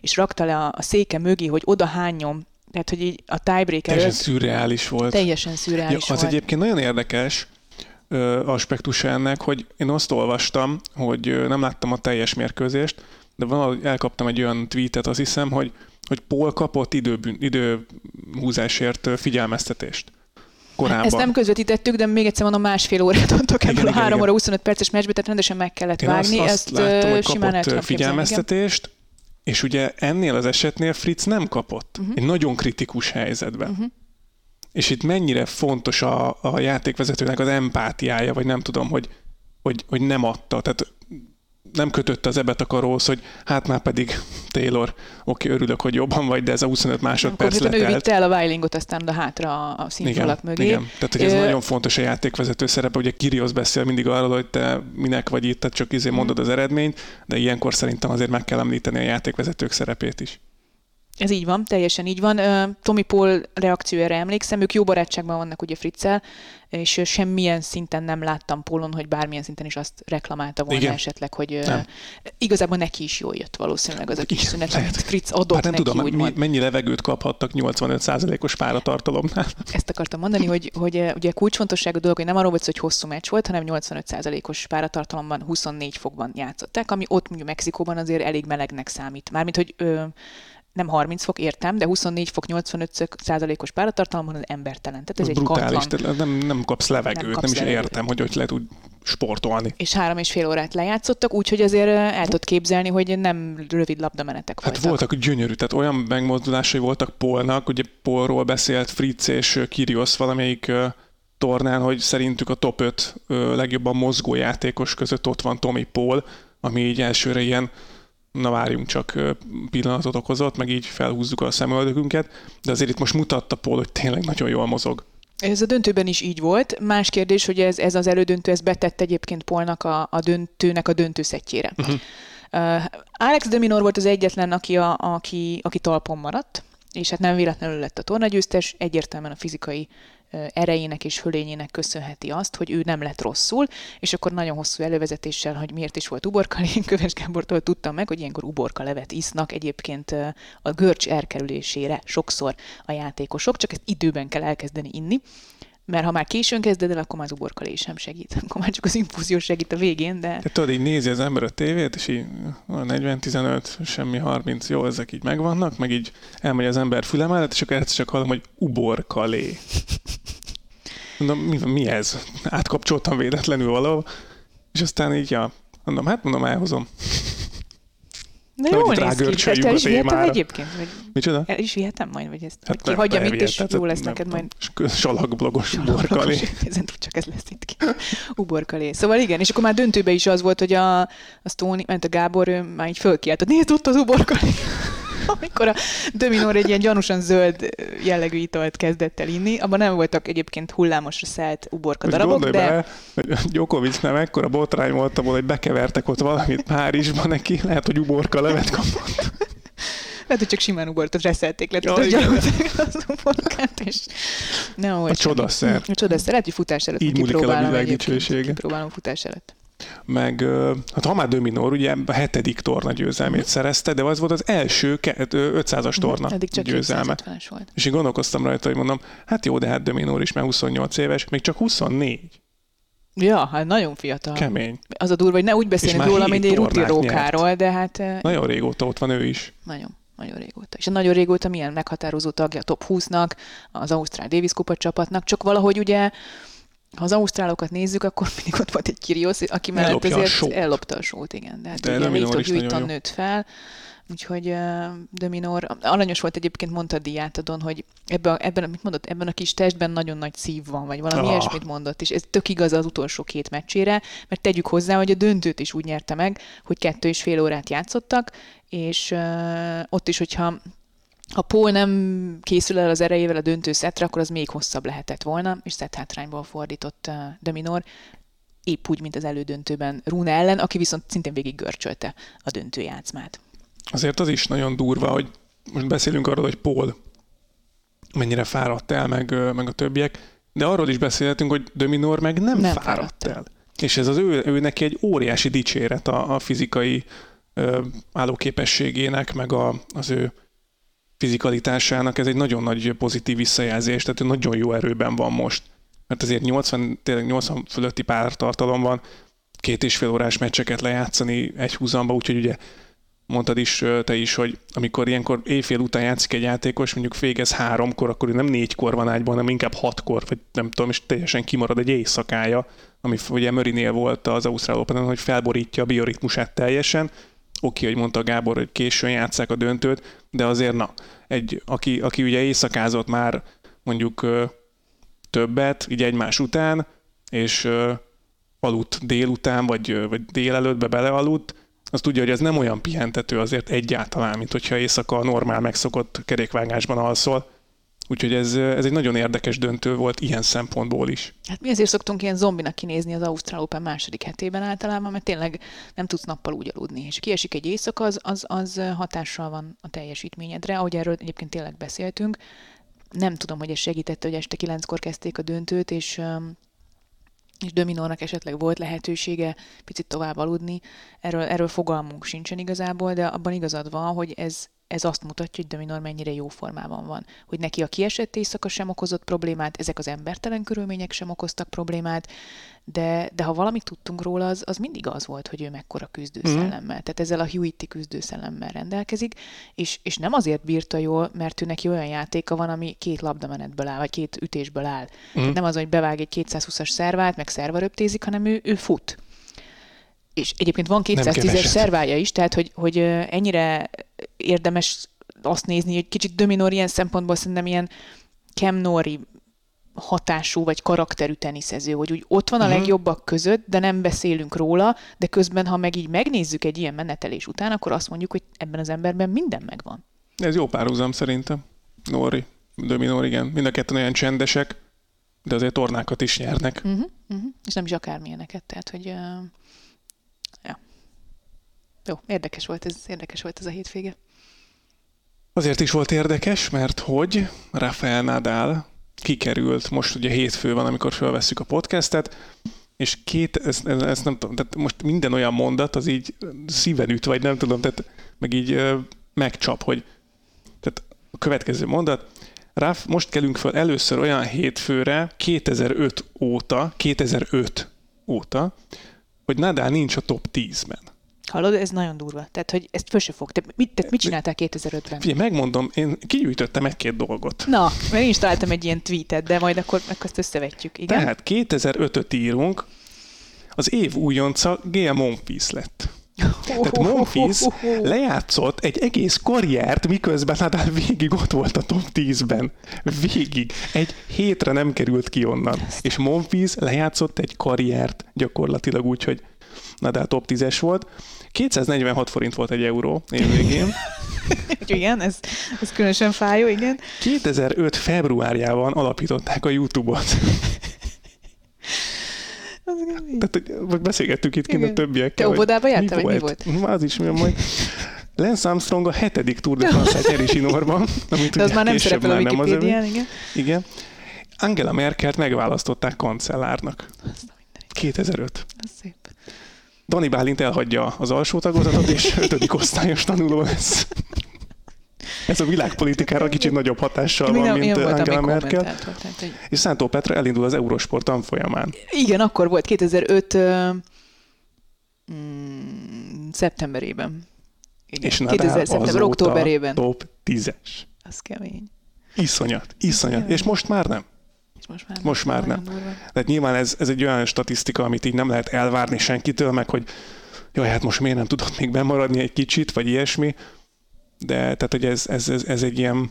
és rakta le a, a széke mögé, hogy oda hányom, tehát, hogy így a tiebreaker Teljesen előtt szürreális volt. teljesen Ja, szürreális az volt. egyébként nagyon érdekes ö, aspektusa ennek, hogy én azt olvastam, hogy nem láttam a teljes mérkőzést, de valahogy elkaptam egy olyan tweetet, azt hiszem, hogy, hogy Paul kapott időbűn, időhúzásért figyelmeztetést korábban. Ezt nem közvetítettük, de még egyszer mondom, másfél órát Igen, ebből a igen, 3 igen. óra 25 perces meccsbe, tehát rendesen meg kellett Én vágni. azt, azt Ezt láttam, hogy simán kapott ö, képzelni, figyelmeztetést, és ugye ennél az esetnél Fritz nem kapott. Uh-huh. Egy nagyon kritikus helyzetben. Uh-huh. És itt mennyire fontos a, a játékvezetőnek az empátiája, vagy nem tudom, hogy, hogy, hogy nem adta. Tehát nem kötötte az ebet a karóhoz, hogy hát már pedig Taylor, oké, örülök, hogy jobban vagy, de ez a 25 másodperc ő letelt. vitte el a Weilingot aztán oda hátra a színfalak mögé. Igen, tehát hogy ez Ö, nagyon fontos a játékvezető szerepe, ugye Kirios beszél mindig arról, hogy te minek vagy itt, tehát csak izé mondod az eredményt, de ilyenkor szerintem azért meg kell említeni a játékvezetők szerepét is. Ez így van, teljesen így van. Tommy Paul reakciójára emlékszem, ők jó barátságban vannak ugye Fritzel, és semmilyen szinten nem láttam Paulon, hogy bármilyen szinten is azt reklamálta volna Igen. esetleg, hogy Nem. igazából neki is jól jött valószínűleg az a kis szünet, amit Fritz adott Hát nem neki, tudom, mi, úgymond. mennyi levegőt kaphattak 85%-os páratartalomnál. Ezt akartam mondani, hogy, hogy ugye kulcsfontosságú dolog, hogy nem arról volt hogy hosszú meccs volt, hanem 85%-os páratartalomban 24 fokban játszották, ami ott mondjuk Mexikóban azért elég melegnek számít. Mármint, hogy ö, nem 30 fok, értem, de 24 fok 85%-os páratartalomban az embertelen. Tehát ez Ez egy brutális, katlan. nem, nem kapsz levegőt, Nem kapsz nem is levegőt. értem, hogy hogy lehet úgy sportolni. És három és fél órát lejátszottak, úgyhogy azért el tudod képzelni, hogy nem rövid labdamenetek Hát voltak. voltak gyönyörű, tehát olyan megmozdulásai voltak Polnak, ugye Polról beszélt Fritz és ö, Kyrgios valamelyik tornán, hogy szerintük a top 5 ö, legjobban mozgó játékos között ott van Tommy Paul, ami így elsőre ilyen na várjunk csak pillanatot okozott, meg így felhúzzuk a szemöldökünket, de azért itt most mutatta Paul, hogy tényleg nagyon jól mozog. Ez a döntőben is így volt. Más kérdés, hogy ez, ez az elődöntő, ez betett egyébként Polnak a, a döntőnek a döntőszettjére. Uh-huh. Uh, Alex de Minor volt az egyetlen, aki, a, aki, aki talpon maradt, és hát nem véletlenül lett a tornagyőztes, egyértelműen a fizikai erejének és fölényének köszönheti azt, hogy ő nem lett rosszul, és akkor nagyon hosszú elővezetéssel, hogy miért is volt uborka, én Köves Gábortól tudtam meg, hogy ilyenkor uborka levet isznak egyébként a görcs elkerülésére sokszor a játékosok, csak ezt időben kell elkezdeni inni, mert ha már későn kezded el, akkor már az uborkalé sem segít. Akkor már csak az infúzió segít a végén, de Tehát tudod, így nézi az ember a tévét, és így a 40-15, semmi 30, jó, ezek így megvannak, meg így elmegy az ember füle mellett, és akkor egyszer csak hallom, hogy uborkalé. Mondom, mi, mi ez? Átkapcsoltam véletlenül valahol, és aztán így, ja, mondom, hát mondom, elhozom. Nehogy jól néz ki. a is vihetem egyébként? Vagy Micsoda? el is vihetem majd? Vagy ezt hát nem, kihagyjam itt, és jó lesz neked majd Salakblogos uborkalé. Ezen tud csak ez lesz itt ki. Uborkalé. Szóval igen, és akkor már döntőbe is az volt, hogy a, a Stóni, ment a Gábor, ő már így fölkiáltott, nézd ott az uborkalé. Amikor a Dominor egy ilyen gyanúsan zöld jellegű italt kezdett el inni, abban nem voltak egyébként hullámosra szelt uborka darabok, de bele, hogy Djokovic nem ekkora botrány volt abból, hogy bekevertek ott valamit Párizsba neki, lehet, hogy uborka levet kapott. lehet, hogy csak simán ubortot reszelték le, Ja, tudod, gyalogolták az uborkát, és nem volt A csodaszer. A csodaszer, lehet, hogy futás előtt Így múlik el a világ dicsősége. Kipróbálom futás előtt. Meg hát ha már Dominor ugye a hetedik torna győzelmét uh-huh. szerezte, de az volt az első 500-as torna uh-huh. Eddig csak győzelme. Volt. És én gondolkoztam rajta, hogy mondom, hát jó, de hát Dominor is már 28 éves, még csak 24. Ja, hát nagyon fiatal. Kemény. Az a durva, hogy ne úgy beszélünk róla, mint egy rutirókáról, de hát... Nagyon régóta ott van ő is. Nagyon nagyon régóta. És nagyon régóta milyen meghatározó tagja a top 20-nak, az Ausztrál Davis Kupa csapatnak, csak valahogy ugye ha az ausztrálokat nézzük, akkor mindig ott volt egy Kirios, aki mellett ezért ellopta a sót, igen. De, hát de ugye Viktor Gyújtan nőtt fel, úgyhogy de Minor, aranyos volt egyébként, mondta Diátadon, hogy ebben, ebben, amit mondott, ebben a kis testben nagyon nagy szív van, vagy valami oh. ilyesmit mondott, és ez tök igaz az utolsó két meccsére, mert tegyük hozzá, hogy a döntőt is úgy nyerte meg, hogy kettő és fél órát játszottak, és uh, ott is, hogyha ha Paul nem készül el az erejével a döntő szetre, akkor az még hosszabb lehetett volna, és szett hátrányból fordított uh, Dominor, épp úgy, mint az elődöntőben Rune ellen, aki viszont szintén végig görcsölte a döntőjátszmát. Azért az is nagyon durva, hogy most beszélünk arról, hogy Paul mennyire fáradt el, meg, meg a többiek, de arról is beszélhetünk, hogy Dominor meg nem, nem fáradt, fáradt el. És ez az ő, ő neki egy óriási dicséret a, a fizikai ö, állóképességének, meg a, az ő fizikalitásának ez egy nagyon nagy pozitív visszajelzés, tehát nagyon jó erőben van most. Mert azért 80, tényleg 80 fölötti pártartalom van, két és fél órás meccseket lejátszani egy húzamba, úgyhogy ugye mondtad is te is, hogy amikor ilyenkor éjfél után játszik egy játékos, mondjuk végez háromkor, akkor nem négykor van ágyban, hanem inkább hatkor, vagy nem tudom, és teljesen kimarad egy éjszakája, ami ugye Mörinél volt az Ausztrál Open, hogy felborítja a bioritmusát teljesen, oké, hogy mondta Gábor, hogy későn játszák a döntőt, de azért na, egy, aki, aki ugye éjszakázott már mondjuk ö, többet, így egymás után, és ö, aludt délután, vagy, vagy délelőttbe belealudt, az tudja, hogy ez nem olyan pihentető azért egyáltalán, mint hogyha éjszaka a normál megszokott kerékvágásban alszol. Úgyhogy ez, ez egy nagyon érdekes döntő volt ilyen szempontból is. Hát mi azért szoktunk ilyen zombinak kinézni az Ausztrál Open második hetében általában, mert tényleg nem tudsz nappal úgy aludni. És kiesik egy éjszaka, az, az, az hatással van a teljesítményedre, ahogy erről egyébként tényleg beszéltünk. Nem tudom, hogy ez segítette, hogy este kilenckor kezdték a döntőt, és és Dominónak esetleg volt lehetősége picit tovább aludni, erről, erről fogalmunk sincsen igazából, de abban igazad van, hogy ez, ez azt mutatja, hogy Dominor mennyire jó formában van. Hogy neki a kiesett éjszaka sem okozott problémát, ezek az embertelen körülmények sem okoztak problémát, de, de ha valamit tudtunk róla, az, az mindig az volt, hogy ő mekkora küzdőszellemmel. Mm. Tehát ezzel a Hewitti küzdőszellemmel rendelkezik, és, és nem azért bírta jól, mert ő neki olyan játéka van, ami két labdamenetből áll, vagy két ütésből áll. Mm. Tehát nem az, hogy bevág egy 220-as szervát, meg szerva röptézik, hanem ő, ő fut és egyébként van 210-es szervája is, tehát hogy, hogy ennyire érdemes azt nézni, hogy kicsit Dominor ilyen szempontból szerintem ilyen Cam Nori hatású vagy karakterű teniszező, hogy úgy ott van a uh-huh. legjobbak között, de nem beszélünk róla, de közben, ha meg így megnézzük egy ilyen menetelés után, akkor azt mondjuk, hogy ebben az emberben minden megvan. Ez jó párhuzam szerintem. Nori, Dominor, igen. Mind a ketten olyan csendesek, de azért tornákat is nyernek. Uh-huh, uh-huh. És nem is akármilyeneket, tehát, hogy uh. Jó, érdekes volt ez, érdekes volt ez a hétvége. Azért is volt érdekes, mert hogy Rafael Nadal kikerült, most ugye hétfő van, amikor felvesszük a podcastet, és két, ezt, ezt nem tudom, tehát most minden olyan mondat, az így szíven üt, vagy nem tudom, tehát meg így ö, megcsap, hogy tehát a következő mondat, Ráf, most kelünk fel először olyan hétfőre 2005 óta, 2005 óta, hogy Nadal nincs a top 10-ben. Hallod, ez nagyon durva. Tehát, hogy ezt föl se fog. Te mit, te mit csináltál 2005-ben? Figyelj, megmondom, én kigyűjtöttem egy-két dolgot. Na, mert én is találtam egy ilyen tweetet, de majd akkor, akkor ezt összevetjük. Igen? Tehát 2005-öt írunk, az év újonca Gail Monfils lett. Tehát Monfils lejátszott egy egész karriert, miközben Nadal végig ott volt a top 10-ben. Végig. Egy hétre nem került ki onnan. És Monfils lejátszott egy karriert gyakorlatilag úgy, hogy Nadal top 10-es volt. 246 forint volt egy euró évvégén. igen, ez, ez különösen fájó, igen. 2005 februárjában alapították a YouTube-ot. Tehát, hogy beszélgettük itt kint a többiekkel. Te óvodába jártál, vagy mi volt? Az is, mi majd. Lance Armstrong a hetedik Tour de France-át nyeri zsinórban. Amit De az már nem szerepel a Wikipédián, igen. Igen. Angela Merkelt megválasztották kancellárnak. 2005. Az szép. Dani Bálint elhagyja az alsó tagozatot, és ötödik osztályos tanuló lesz. Ez a világpolitikára kicsit nagyobb hatással van, mint Angela Merkel. És Szántó Petra elindul az Eurosport tanfolyamán. Igen, akkor volt 2005 uh, mm, szeptemberében. Igen, és 2000 szeptember, októberében. top 10-es. Az kemény. Iszonyat, iszonyat. És most már nem. Most már, most már nem. Tehát nyilván ez, ez egy olyan statisztika, amit így nem lehet elvárni senkitől, meg hogy jaj, hát most miért nem tudott még bemaradni egy kicsit, vagy ilyesmi. De tehát, hogy ez, ez, ez, ez egy ilyen,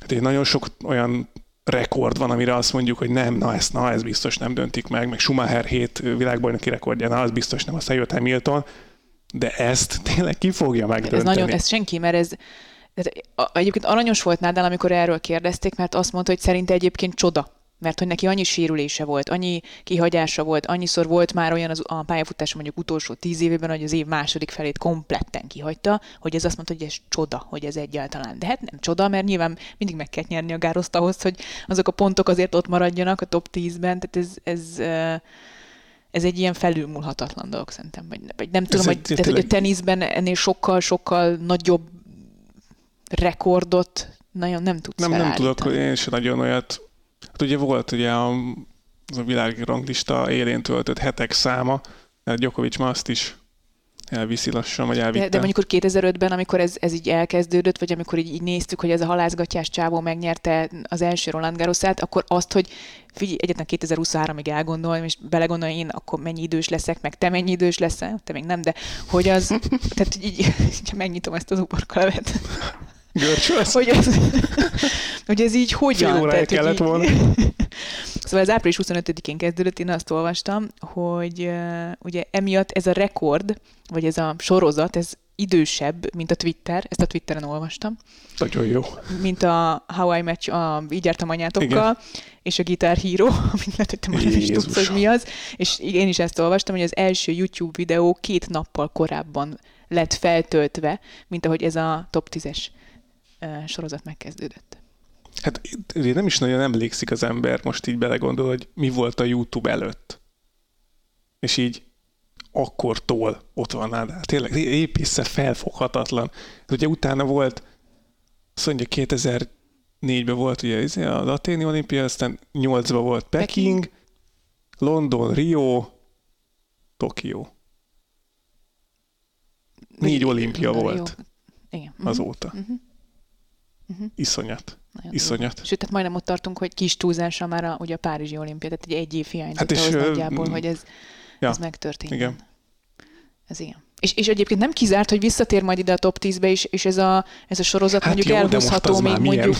hát egy nagyon sok olyan rekord van, amire azt mondjuk, hogy nem, na ezt, na ez biztos nem döntik meg, meg Schumacher 7 világbajnoki rekordja, na az biztos nem, aztán jött Hamilton, de ezt tényleg ki fogja megdönteni. Ez nagyon, ez senki, mert ez, tehát, egyébként aranyos volt Nádal, amikor erről kérdezték, mert azt mondta, hogy szerinte egyébként csoda. Mert hogy neki annyi sérülése volt, annyi kihagyása volt, annyiszor volt már olyan az, a pályafutása mondjuk utolsó tíz évében, hogy az év második felét kompletten kihagyta, hogy ez azt mondta, hogy ez csoda, hogy ez egyáltalán. De hát nem csoda, mert nyilván mindig meg kell nyerni a gároszt ahhoz, hogy azok a pontok azért ott maradjanak a top 10-ben, tehát ez, ez ez egy ilyen felülmúlhatatlan dolog szerintem. Vagy, vagy nem tudom, hogy, tehát, hogy a teniszben ennél sokkal-sokkal nagyobb rekordot nagyon nem tudsz Nem, nem tudok, én sem nagyon olyat. Hát ugye volt ugye a, az a világranglista élén töltött hetek száma, mert Djokovic ma azt is elviszi lassan, vagy elvitte. De, de mondjuk 2005-ben, amikor ez, ez így elkezdődött, vagy amikor így, így néztük, hogy ez a halászgatjás csávó megnyerte az első Roland Garrosát, akkor azt, hogy figyelj, egyetlen 2023-ig elgondolom, és belegondolom, én akkor mennyi idős leszek, meg te mennyi idős leszel, te még nem, de hogy az, tehát így, így megnyitom ezt az uborkalevet. Görcső lesz? Hogy ez, hogy ez így hogyan? Fél órája kellett így, volna. Szóval az április 25-én kezdődött, én azt olvastam, hogy uh, ugye emiatt ez a rekord, vagy ez a sorozat, ez idősebb, mint a Twitter, ezt a Twitteren olvastam. Nagyon jó. Mint a How I Match, a Így jártam anyátokkal, Igen. és a Guitar Hero, amit lehet, hogy te már is tudsz, hogy mi az. És én is ezt olvastam, hogy az első YouTube videó két nappal korábban lett feltöltve, mint ahogy ez a top 10-es sorozat megkezdődött. Hát nem is nagyon emlékszik az ember, most így belegondol, hogy mi volt a YouTube előtt. És így akkortól ott van nálad. Hát tényleg épp észre felfoghatatlan. Hát ugye utána volt, azt mondja 2004-ben volt ugye izé, az Aténi olimpia, aztán 8-ban volt Peking, Peking. London, Rio, Tokió. Négy olimpia volt Igen. azóta. Uh-huh. Uh-huh. Iszonyat. Nagyon Iszonyat. Jó. Sőt, tehát majdnem ott tartunk, hogy kis túlzása már a, ugye a Párizsi olimpia, tehát egy, egy év hiányzott hát és, ahhoz nagyjából, hogy ez, ja, ez megtörtént. Igen. Ez igen. És, és egyébként nem kizárt, hogy visszatér majd ide a top 10-be, és, és ez, a, ez a sorozat hát mondjuk jó, elhúzható még mondjuk...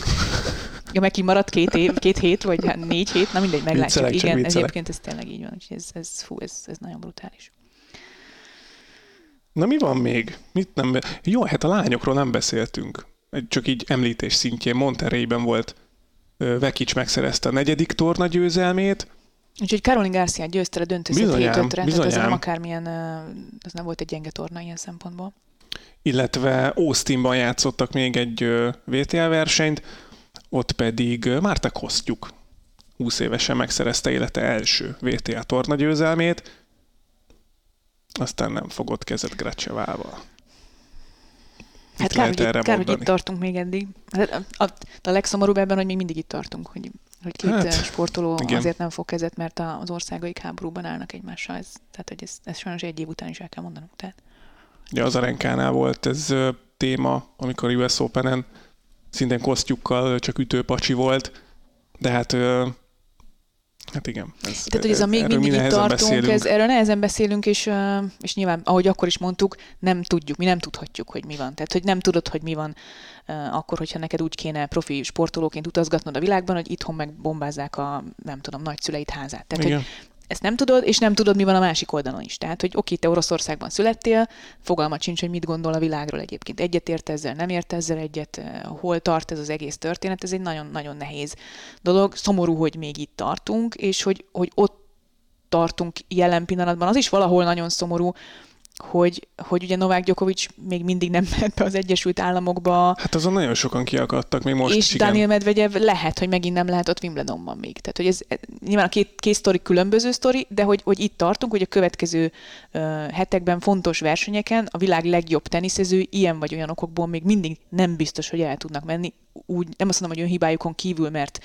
Ja, meg kimaradt két, év, két hét, vagy hát négy hét, na mindegy, meglátjuk. Viccelek, Igen, ez egyébként ez tényleg így van, úgyhogy ez, ez, fú, ez, ez nagyon brutális. Na mi van még? Mit nem... Jó, hát a lányokról nem beszéltünk csak így említés szintjén Monterreyben volt Vekic megszerezte a negyedik torna győzelmét. Úgyhogy Caroline Garcia győzte a 7 5 tehát ez nem akármilyen, ez nem volt egy gyenge torna ilyen szempontból. Illetve Austinban játszottak még egy VTL versenyt, ott pedig Márta Kosztjuk 20 évesen megszerezte élete első VTA torna győzelmét, aztán nem fogott kezet Grecsevával. Hát kár, hogy, itt, kár hogy itt tartunk még eddig. Hát a, a, a legszomorúbb ebben, hogy még mindig itt tartunk, hogy, hogy két hát, sportoló igen. azért nem fog kezet, mert az országaik háborúban állnak egymással. Ez, tehát, hogy ez, ez sajnos egy év után is el kell mondanunk. Tehát. Ja, az Arenkánál volt ez téma, amikor US Open-en szintén kosztjukkal csak ütőpacsi volt, de hát Hát igen. Ez, Tehát, hogy ez a még mindig itt tartunk, ez, erről nehezen beszélünk, és, és nyilván, ahogy akkor is mondtuk, nem tudjuk, mi nem tudhatjuk, hogy mi van. Tehát, hogy nem tudod, hogy mi van akkor, hogyha neked úgy kéne profi sportolóként utazgatnod a világban, hogy itthon meg bombázzák a, nem tudom, nagyszüleid házát. Tehát, igen. hogy ezt nem tudod, és nem tudod, mi van a másik oldalon is. Tehát, hogy oké, te Oroszországban születtél, fogalmat sincs, hogy mit gondol a világról egyébként. Egyet ért ezzel, nem ért ezzel egyet, eh, hol tart ez az egész történet, ez egy nagyon-nagyon nehéz dolog. Szomorú, hogy még itt tartunk, és hogy, hogy ott tartunk jelen pillanatban. Az is valahol nagyon szomorú, hogy, hogy ugye Novák Djokovic még mindig nem ment be az Egyesült Államokba. Hát azon nagyon sokan kiakadtak még most És igen. Daniel Medvegyev lehet, hogy megint nem lehet ott Wimbledonban még. Tehát, hogy ez nyilván a két, két sztori különböző sztori, de hogy, hogy itt tartunk, hogy a következő uh, hetekben fontos versenyeken a világ legjobb teniszező ilyen vagy olyan okokból még mindig nem biztos, hogy el tudnak menni. Úgy, nem azt mondom, hogy hibájukon kívül, mert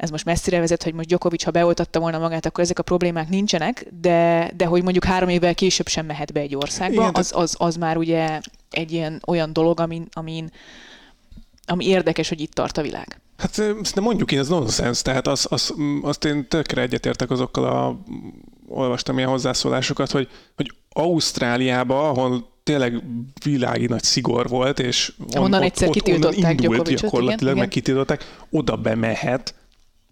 ez most messzire vezet, hogy most Djokovic, ha beoltatta volna magát, akkor ezek a problémák nincsenek, de, de hogy mondjuk három évvel később sem mehet be egy országba, Igen, az, az, az már ugye egy ilyen olyan dolog, amin, amin, ami érdekes, hogy itt tart a világ. Hát de mondjuk én, ez nonsens, tehát az, az, azt én tökre egyetértek azokkal a olvastam ilyen hozzászólásokat, hogy, hogy Ausztráliába, ahol tényleg világi nagy szigor volt, és on, onnan egyszer ott, kitiltották indult gyakorlatilag, igen, meg kitiltották, oda bemehet,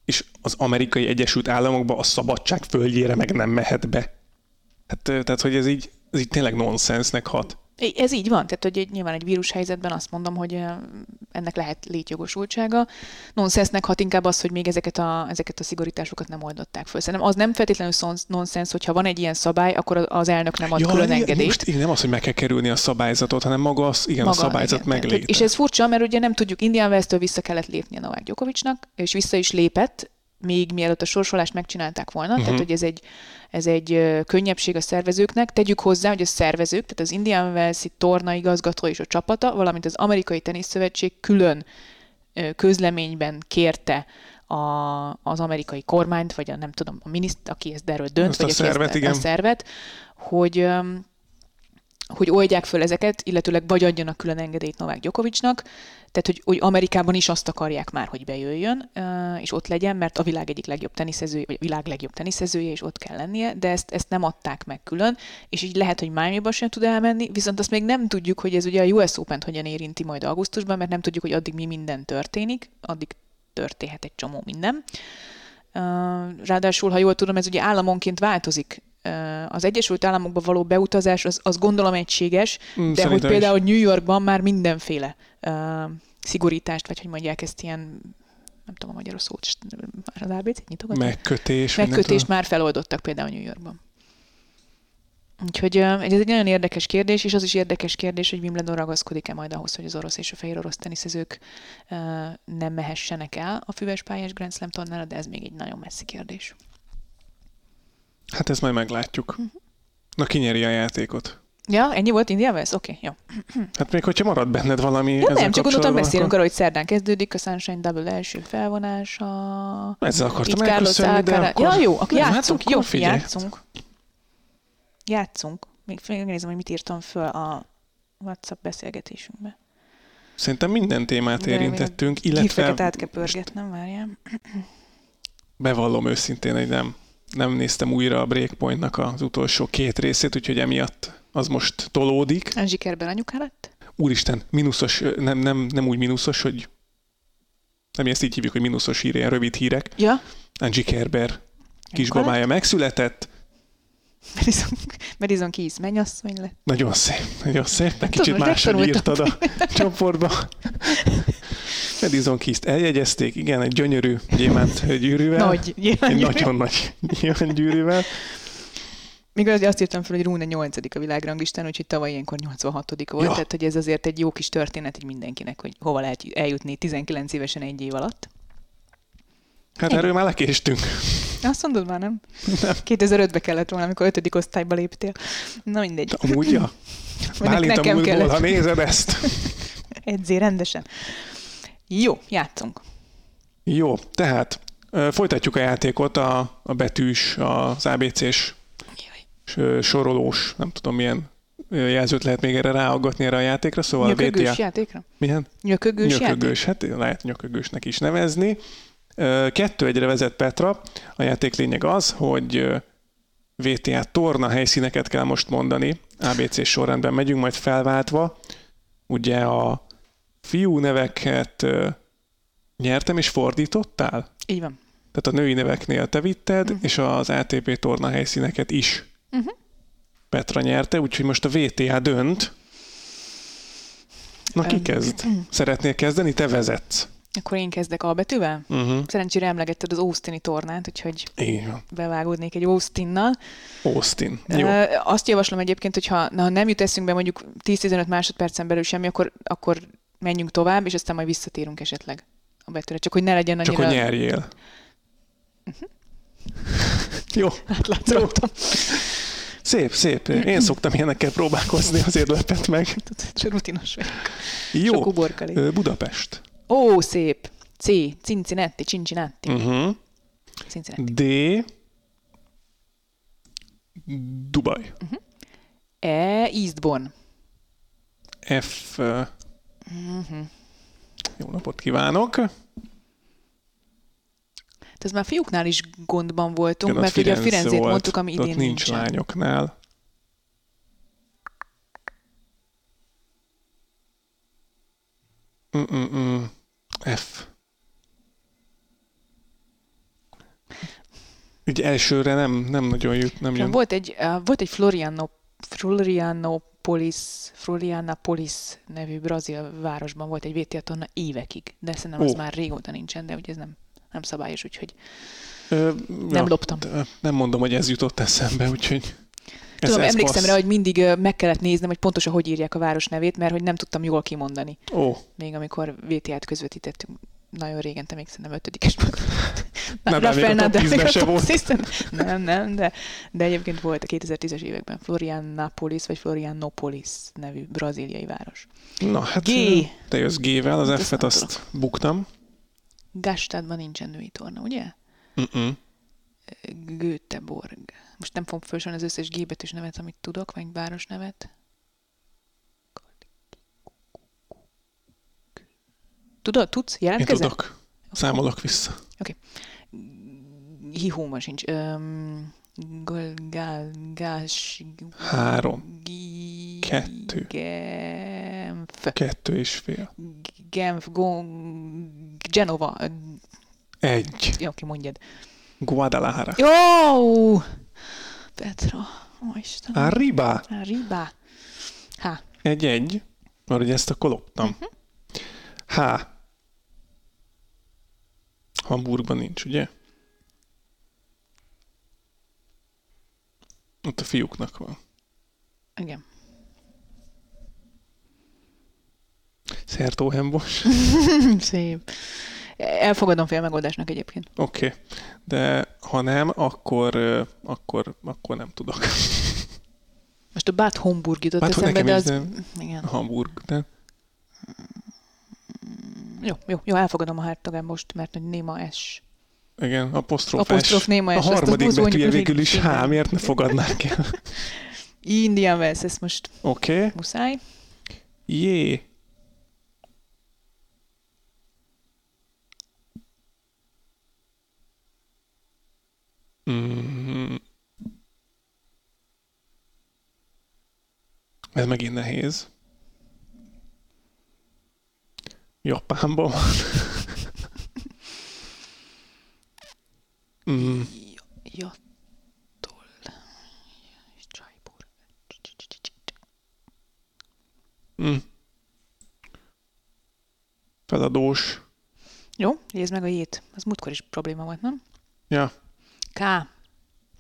és az amerikai Egyesült Államokba a szabadság földjére meg nem mehet be. Hát, tehát, hogy ez így, ez így tényleg nonsensnek hat. Ez így van, tehát hogy egy, nyilván egy vírushelyzetben azt mondom, hogy ennek lehet létjogosultsága. Nonsensnek hat inkább az, hogy még ezeket a, ezeket a szigorításokat nem oldották föl. Szerintem az nem feltétlenül nonsens, hogyha van egy ilyen szabály, akkor az elnök nem ad ja, külön engedést. Most nem az, hogy meg kell kerülni a szabályzatot, hanem maga az, igen, maga, a szabályzat igen. És ez furcsa, mert ugye nem tudjuk, Indián West-től vissza kellett lépni a Novák Gyokovicsnak, és vissza is lépett, még mielőtt a sorsolást megcsinálták volna, uh-huh. tehát hogy ez egy, ez egy könnyebbség a szervezőknek. Tegyük hozzá, hogy a szervezők, tehát az Indian Wells-i torna igazgató és a csapata, valamint az Amerikai Teniszszövetség külön közleményben kérte a, az amerikai kormányt, vagy a nem tudom, a miniszt, aki ezt erről dönt, ezt vagy a, szervet, ezt, igen. a szervet, hogy hogy oldják föl ezeket, illetőleg vagy adjanak külön engedélyt Novák Gyokovicsnak, tehát hogy, hogy Amerikában is azt akarják már, hogy bejöjjön, és ott legyen, mert a világ egyik legjobb teniszezője, vagy a világ legjobb teniszezője, és ott kell lennie, de ezt, ezt nem adták meg külön, és így lehet, hogy Miami-ba sem tud elmenni, viszont azt még nem tudjuk, hogy ez ugye a US Open-t hogyan érinti majd augusztusban, mert nem tudjuk, hogy addig mi minden történik, addig történhet egy csomó minden. Ráadásul, ha jól tudom, ez ugye államonként változik az Egyesült Államokba való beutazás, az, az gondolom egységes, mm, de hogy például is. New Yorkban már mindenféle uh, szigorítást, vagy hogy mondják ezt ilyen nem tudom a magyarul szót, az ABC nyitogató? Megkötés. Megkötést már feloldottak például New Yorkban. Úgyhogy ez egy nagyon érdekes kérdés, és az is érdekes kérdés, hogy Wimbledon ragaszkodik-e majd ahhoz, hogy az orosz és a fehér orosz teniszezők nem mehessenek el a füves pályás Grand Slam tornára, de ez még egy nagyon messzi kérdés. Hát ezt majd meglátjuk. Uh-huh. Na, ki nyeri a játékot? Ja, ennyi volt India West? Oké, okay, jó. Hát még hogyha marad benned valami ja, Nem, csak gondoltam beszélünk arról, hogy szerdán kezdődik a Sunshine Double első felvonása. Ezzel akartam elköszönni, de akkor... Ja, jó, akkor hát játszunk, hát, jó, figyelj. játszunk. Játszunk. Még megnézem, hogy mit írtam föl a WhatsApp beszélgetésünkbe. Szerintem minden témát de érintettünk, illetve... Gifeket át kell pörgetnem, várjál. Bevallom őszintén, hogy nem nem néztem újra a Breakpointnak az utolsó két részét, úgyhogy emiatt az most tolódik. Anzsikerben anyuká lett? Úristen, mínuszos, nem, nem, nem úgy mínuszos, hogy nem ezt így hívjuk, hogy mínuszos hír, ilyen rövid hírek. Ja. Angie Kerber kisbabája megszületett. Madison, Madison Keys mennyasszony lett. Nagyon szép, nagyon szép. Egy kicsit máshogy írtad a csoportba. Madison Keys-t eljegyezték, igen, egy gyönyörű gyémánt gyűrűvel. Nagy gyémánt Egy nagyon nagy gyémánt gyűrűvel. Még azt írtam fel, hogy Rune 8. a világranglistán, úgyhogy tavaly ilyenkor 86. volt, ja. tehát hogy ez azért egy jó kis történet egy mindenkinek, hogy hova lehet eljutni 19 évesen egy év alatt. Hát erről már lekéstünk. Azt mondod már, nem? nem. 2005-be kellett volna, amikor 5. osztályba léptél. Na mindegy. Amúgy, ja. Bálint a múltból, ha nézed ezt. Edzé rendesen. Jó, játszunk. Jó, tehát folytatjuk a játékot, a, a betűs, az ABC-s sorolós, nem tudom milyen jelzőt lehet még erre ráaggatni erre a játékra, szóval Nyökögős VTA... játékra? Milyen? Nyökögős, nyökögős játék? hát lehet nyökögősnek is nevezni. Kettő egyre vezet Petra. A játék lényeg az, hogy VTA torna helyszíneket kell most mondani. ABC sorrendben megyünk, majd felváltva. Ugye a fiú neveket nyertem és fordítottál? Így van. Tehát a női neveknél te vitted, uh-huh. és az ATP torna helyszíneket is uh-huh. Petra nyerte, úgyhogy most a VTA dönt. Na, ki kezd? Szeretnél kezdeni? Te vezetsz. Akkor én kezdek A betűvel? Uh-huh. Szerencsére emlegetted az Austini tornát, úgyhogy van. bevágódnék egy Austinnal. Austin. Jó. Azt javaslom egyébként, hogy ha na, nem jut eszünkbe mondjuk 10-15 másodpercen belül semmi, akkor, akkor menjünk tovább, és aztán majd visszatérünk esetleg a betűre. Csak hogy ne legyen Csak annyira hogy nyerjél. Jó. átlátszottam. Szép, szép. Én szoktam ilyenekkel próbálkozni, azért lepett meg. Csak rutinos vagyok. Jó. Sok uborkali. Budapest. Ó, szép. C. Cincinnati, Cincinnati. Uh-huh. Cincinnati. D. Dubaj. E. Eastbourne. F. ö, Jó napot kívánok. Tehát már fiúknál is gondban voltunk, Igen, mert ugye a Firenzét volt, mondtuk, ami idén nincs nincsen. lányoknál. Mm-mm-mm. F. Így elsőre nem, nem nagyon jut, nem jön. Volt egy, uh, volt egy Floriano, Florianopolis, Florianapolis nevű brazil városban volt egy torna évekig, de szerintem az Ó. már régóta nincsen, de ugye ez nem, nem szabályos, úgyhogy Ö, nem loptam. de Nem mondom, hogy ez jutott eszembe, úgyhogy... Ez, Tudom, ez emlékszem passz. rá, hogy mindig meg kellett néznem, hogy pontosan hogy írják a város nevét, mert hogy nem tudtam jól kimondani. Ó, Még amikor VTA-t közvetítettünk, nagyon régen, te még szerintem ötödikes. Nem, már még a top 10-ben se volt. Nem, nem, de, de egyébként volt a 2010-es években Florianopolis vagy Florianopolis nevű braziliai város. na hát G. te jössz G-vel, az Hát F-et azt buktam. Gastadban nincsen női torna, ugye? Mm-mm. Göteborg. Most nem fogom felsorolni az összes G betűs nevet, amit tudok, vagy város nevet. Tudod, tudsz? Én Jelentkezel? tudok. Számolok vissza. Hihóma sincs. Um, gol, gál, gás, Három. gi, Kettő. Genf. Kettő és fél. Genf, Gon, Genova. Egy. Jó, ki mondjad. Guadalajara. Jó! Petra. Ó, Istenem. Arriba. Arriba. Há. Egy-egy. Mert ugye ezt akkor loptam. Mhm. H. Hamburgban nincs, ugye? Ott a fiúknak van. Igen. Szertóhembos. Szép. Elfogadom fél megoldásnak egyébként. Oké. Okay. De ha nem, akkor, akkor, akkor nem tudok. Most a Bad Homburg jutott Bad eszembe, de az... Igen. Hamburg. De... Jó, jó, jó, elfogadom a Hertogen most, mert hogy Néma S. Igen, apostrof, Apostrof S. néma A S, azt harmadik betűje végül is H, miért ne fogadnák el? Indian Wells, ezt most. Okay. muszáj. Jé. Mm. Ez megint nehéz. Japánban van. mm. Jattol. Jaipur. Mm. Feladós. Jó, nézd meg a jét. Az múltkor is probléma volt, nem? Ja. K.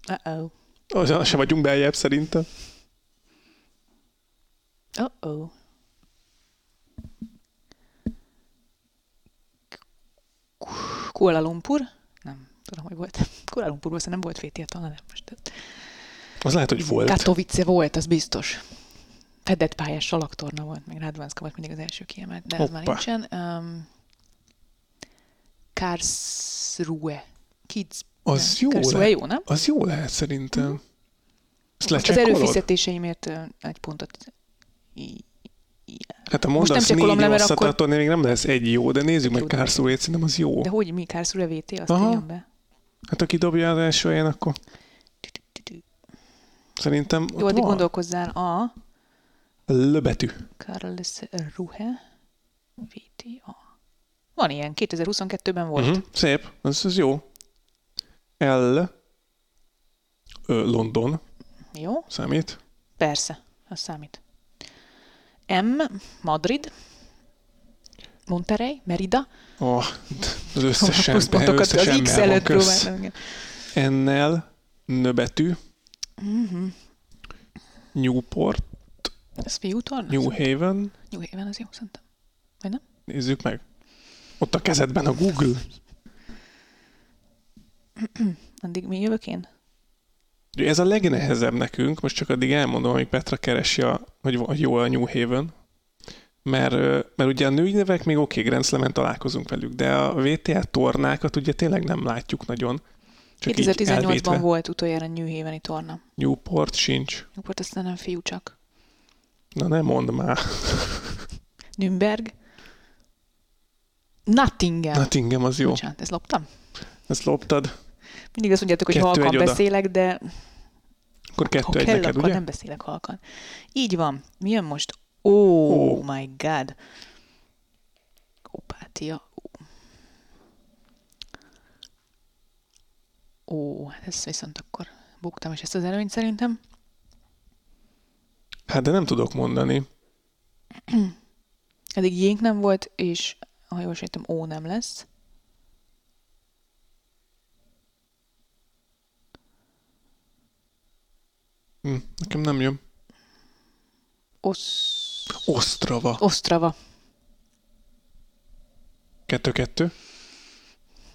Uh-oh. Azon se vagyunk beljebb szerintem. Uh-oh. Kuala Lumpur? Nem tudom, hogy volt. Kuala Lumpurban szerintem volt VTA talán, nem most. Az lehet, hogy volt. Katowice volt, az biztos. Fedett pályás salaktorna volt, meg Radvanska volt mindig az első kiemelt, de ez már nincsen. Um, Karlsruhe. Kids. Az jó lehet. jó, nem? Az jó lehet szerintem. Ezt Most az erőfizetéseimért egy pontot. Hát ha Most nem mondasz négy le, mert akkor- attól még nem lesz egy jó, de nézzük meg. Karlsruhe-t, szerintem az jó. De hogy mi Karlsruhe VT, azt írjam be. Hát aki dobja az első helyen, akkor szerintem Jó, addig van. gondolkozzál a L betű. Karlsruhe VTA. Van ilyen, 2022-ben volt. Uh-huh. Szép, ez, ez jó. L Ö, London Jó, számít. persze, az számít. M, Madrid, Monterey, Merida. Oh, az összes, A pluszpontokat összes az X ember előtt próbáltam. Ennel, nöbetű, Mhm. Newport, Ez fiútorna? New Haven, New Haven, az jó, szerintem. Vagy nem? nézzük meg. Ott a kezedben a Google. Addig mi jövök én? Ez a legnehezebb nekünk, most csak addig elmondom, amíg Petra keresi, a, hogy vagy jó a New Haven. Mert, mert ugye a női nevek még oké, okay, Grand találkozunk velük, de a VTA tornákat ugye tényleg nem látjuk nagyon. Csak így 2018-ban elvétve. volt utoljára New Haveni torna. Newport sincs. Newport aztán nem fiú csak. Na nem mondd már. Nürnberg. Nottingham. Nottingham az jó. Bocsánat, ezt loptam? Ezt loptad. Mindig azt mondjátok, hogy Kettő halkan beszélek, de Akkor kettő ha egy kell, neked, akkor ugye? nem beszélek halkan. Így van. Mi jön most? Oh, oh my god. Opátia. Ó, Ó, hát ezt viszont akkor buktam is ezt az előnyt szerintem. Hát de nem tudok mondani. Eddig jénk nem volt, és ha jól sejtem, ó nem lesz. Hm, nekem nem jön. Osz... Osztrava. Osztrava. Kettő-kettő.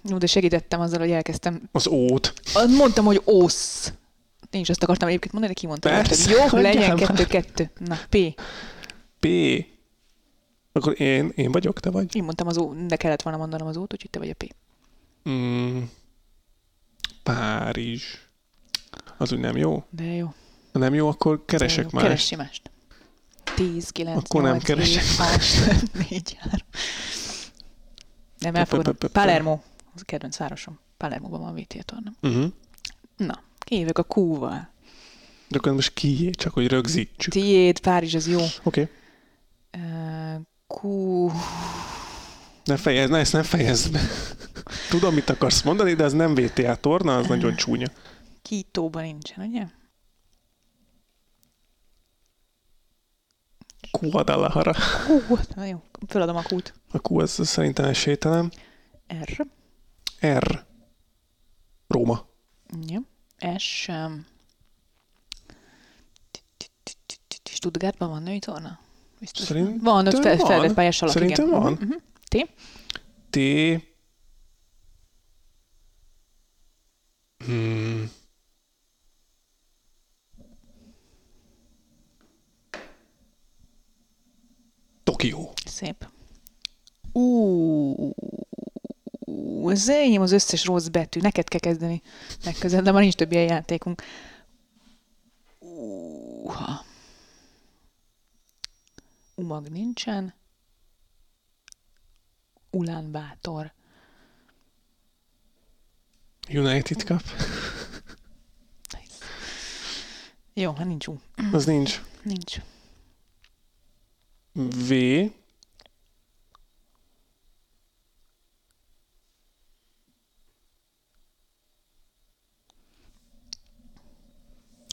Jó, de segítettem azzal, hogy elkezdtem. Az ót. Mondtam, hogy osz. Én is azt akartam egyébként mondani, de kimondtam. Persze, Jó, hagyjál legyen már. kettő-kettő. Na, P. P. Akkor én, én vagyok, te vagy? Én mondtam az ó, de kellett volna mondanom az ót, úgyhogy te vagy a P. Mm, Párizs. Az úgy nem jó? De jó. Ha nem jó, akkor keresek Jó, más. Keressi mást. 10, 9, Akkor nem 8, keresek 7, 6, 4, 3. Nem elfogadom. Palermo. Az a kedvenc városom. Palermoban van VTA torna. Uh-huh. Na, kijövök a Q-val. De akkor most kié, csak hogy rögzítsük. Tiéd, Párizs, az jó. Oké. Okay. Uh, Q... Ne fejezd, ne, ezt nem fejezd be. Tudom, mit akarsz mondani, de az nem VTA torna, az nagyon csúnya. Kítóban nincsen, ugye? Guadalajara. Hú, na jó. Föladom a Q-t. A Q az szerintem esélytelen. R. R. Róma. Jó. S. Um, Stuttgartban van női torna? Biztos Szerintem van, ott fel, van. felvett pályás alak, Szerintem igen. van. Mhm, mhm. T. T. Hmm. Tokió. Szép. Ú, ez enyém az összes rossz betű. Neked kell kezdeni megközelni, de már nincs több ilyen játékunk. Uha. Umag nincsen. Ulán Bátor. United Cup. Nice. Jó, hát nincs U. Az nincs. Nincs. V.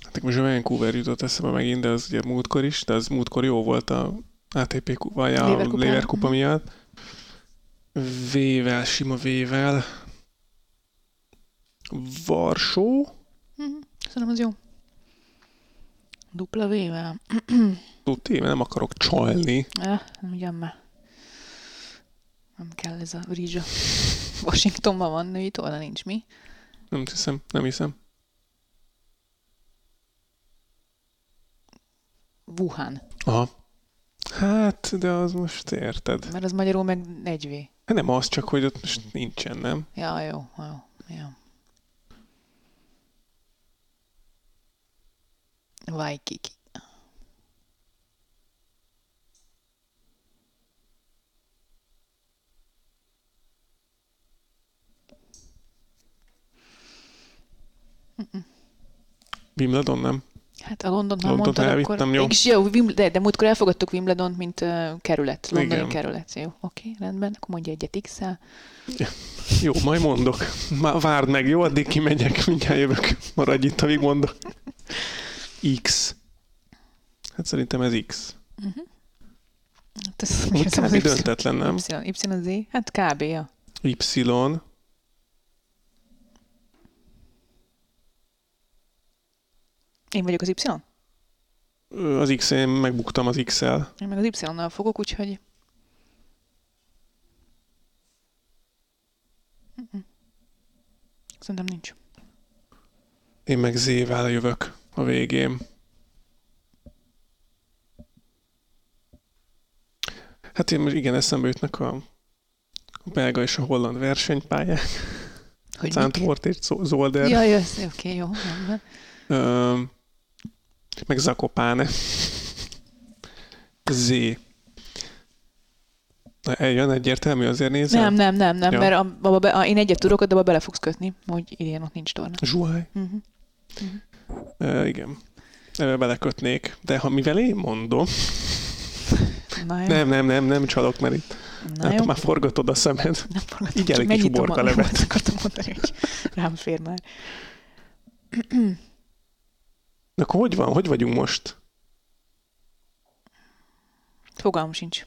Hát most a Vancouver jutott eszembe megint, de az ugye múltkor is, de az múltkor jó volt a ATP vagy a Lever kupa miatt. V-vel, sima V-vel. Varsó. Mhm. Szerintem az jó. Dupla V-vel. Tudti, mert nem akarok csalni. Eh, nem ugyan már. Nem kell ez a rizsa. Washingtonban van női torna, nincs mi. Nem hiszem, nem hiszem. Wuhan. Aha. Hát, de az most érted. Mert az magyarul meg 4V. Hát nem az, csak hogy ott most nincsen, nem? Ja, jó, jó, jó. Waikiki. Wimbledon nem. Hát a Londont már Londont mondtad, elvittem, akkor... jó. És jó, de, de múltkor elfogadtuk Wimbledont, mint uh, kerület, londoni Igen. kerület. Jó, oké, rendben, akkor mondja egyet x -el. Jó, majd mondok. Már várd meg, jó? Addig kimegyek, mindjárt jövök. Maradj itt, amíg mondok. X. Hát szerintem ez X. Hát ez Úgy kb. döntetlen, nem? Y, Y, Z? Hát kb. Ja. Y. Én vagyok az Y? Az X, én megbuktam az X-el. Én meg az Y-nal fogok, úgyhogy... Szerintem nincs. Én meg Z-vel jövök a végén. Hát én most igen, eszembe jutnak a, a belga és a holland versenypályák. Hogy Zandvoort és Zo- Zolder. Ja, ja, oké, okay, jó. rendben. Meg Zakopáne. Z. Na, Eljön egyértelmű, azért nézem. Nem, nem, nem, nem, Ja. mert a, abba be, a, én egyet tudok, de abba bele fogsz kötni, hogy idén ott nincs torna. Zsuhaj. Uh-huh. Ö, igen. Ebbe belekötnék. De ha mivel én mondom, Na jó. nem, nem, nem, nem csalok, mert itt Na hát, jó. már forgatod a szemed. Nem forgatom, Így elég kis uborka a- levet. Akartam mondani, hogy rám fér már. Na, akkor hogy van? Hogy vagyunk most? Fogalmam sincs.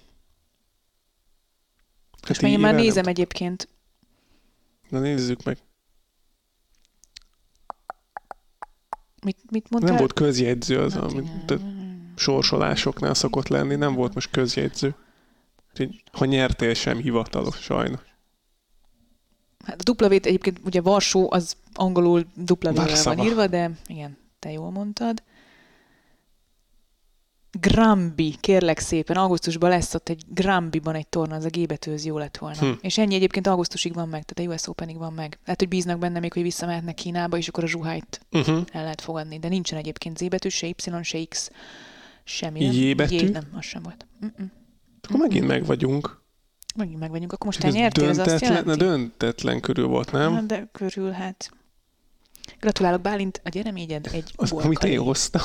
Hát És én már éve nem nézem egyébként. Na nézzük meg. Mit, mit mondtál? Nem volt közjegyző az, Hát amit te sorsolásoknál szokott lenni, nem volt most közjegyző. Úgyhogy, ha nyertél sem hivatalos, sajnos. Hát a duplavét egyébként ugye Varsó az angolul Varszava. van írva, de igen, te jól mondtad. Grambi, kérlek szépen, augusztusban lesz ott egy Grambiban egy torna, az a G betű, az jó lett volna. Hm. És ennyi egyébként augusztusig van meg, tehát a US Openig van meg. Lehet, hogy bíznak benne még, hogy visszamehetnek Kínába, és akkor a zsuhájt Uh-huh. el lehet fogadni. De nincsen egyébként Z betű, se Y, se X, semmi. nem? J betű? J nem, az sem volt. Mm-mm. Akkor megint meg vagyunk. Megint meg vagyunk. Akkor most te nyertél, ez azt jelenti? döntetlen körül volt, nem? Hát, de körül, hát... Gratulálok, Bálint, a gyereményed egy Az, uborka amit én hoztam.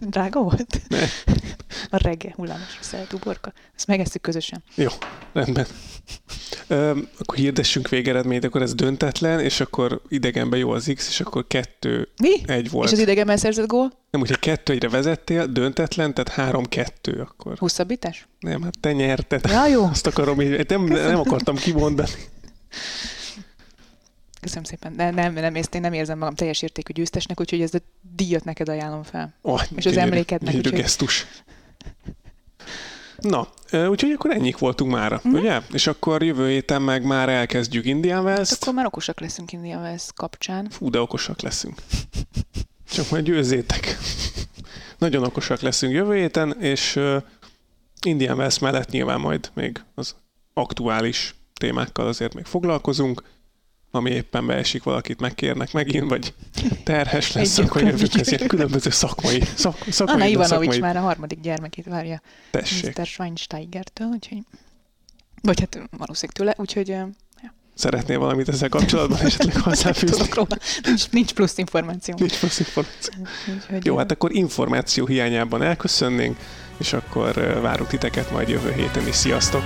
Drága volt? Ne. A reggel hullámos szelt uborka. Ezt megesszük közösen. Jó, rendben. Ö, akkor hirdessünk végeredményt, akkor ez döntetlen, és akkor idegenben jó az X, és akkor kettő Mi? egy volt. És az idegemmel szerzett gól? Nem, hogyha kettő egyre vezettél, döntetlen, tehát három-kettő akkor. Hosszabbítás? Nem, hát te nyerted. Ja, jó. Azt akarom, így, nem, nem akartam kimondani. Köszönöm szépen. De nem, nem, ezt én nem érzem magam teljes értékű győztesnek, úgyhogy ezt a díjat neked ajánlom fel. Oh, És az emlékednek, Gyönyörű úgyhogy- gesztus. Na, úgyhogy akkor ennyik voltunk mára, Mhm. ugye? És akkor jövő héten meg már elkezdjük Indian Hát Wells-t. akkor már okosak leszünk India Wells kapcsán. Fú, de okosak leszünk. Csak majd győzzétek. Nagyon okosak leszünk jövő héten, és Indian Wells mellett nyilván majd még az aktuális témákkal azért még foglalkozunk, ami éppen beesik, valakit megkérnek megint, vagy terhes lesz, akkor jövök gyakran. ezért különböző szakmai, szak, Anna szakmai, de Ivanovics szakmai már a harmadik gyermekét várja tessék. Mr. Schweinsteigertől, úgyhogy... Vagy hát valószínűleg tőle, úgyhogy ö, Szeretnél valamit ezzel kapcsolatban esetleg hozzáfűzni? tudok róla. Nincs, nincs plusz információ. Nincs plusz információ. Úgyhogy, Jó, hát akkor információ hiányában elköszönnénk, és akkor várunk titeket majd jövő héten is. Sziasztok!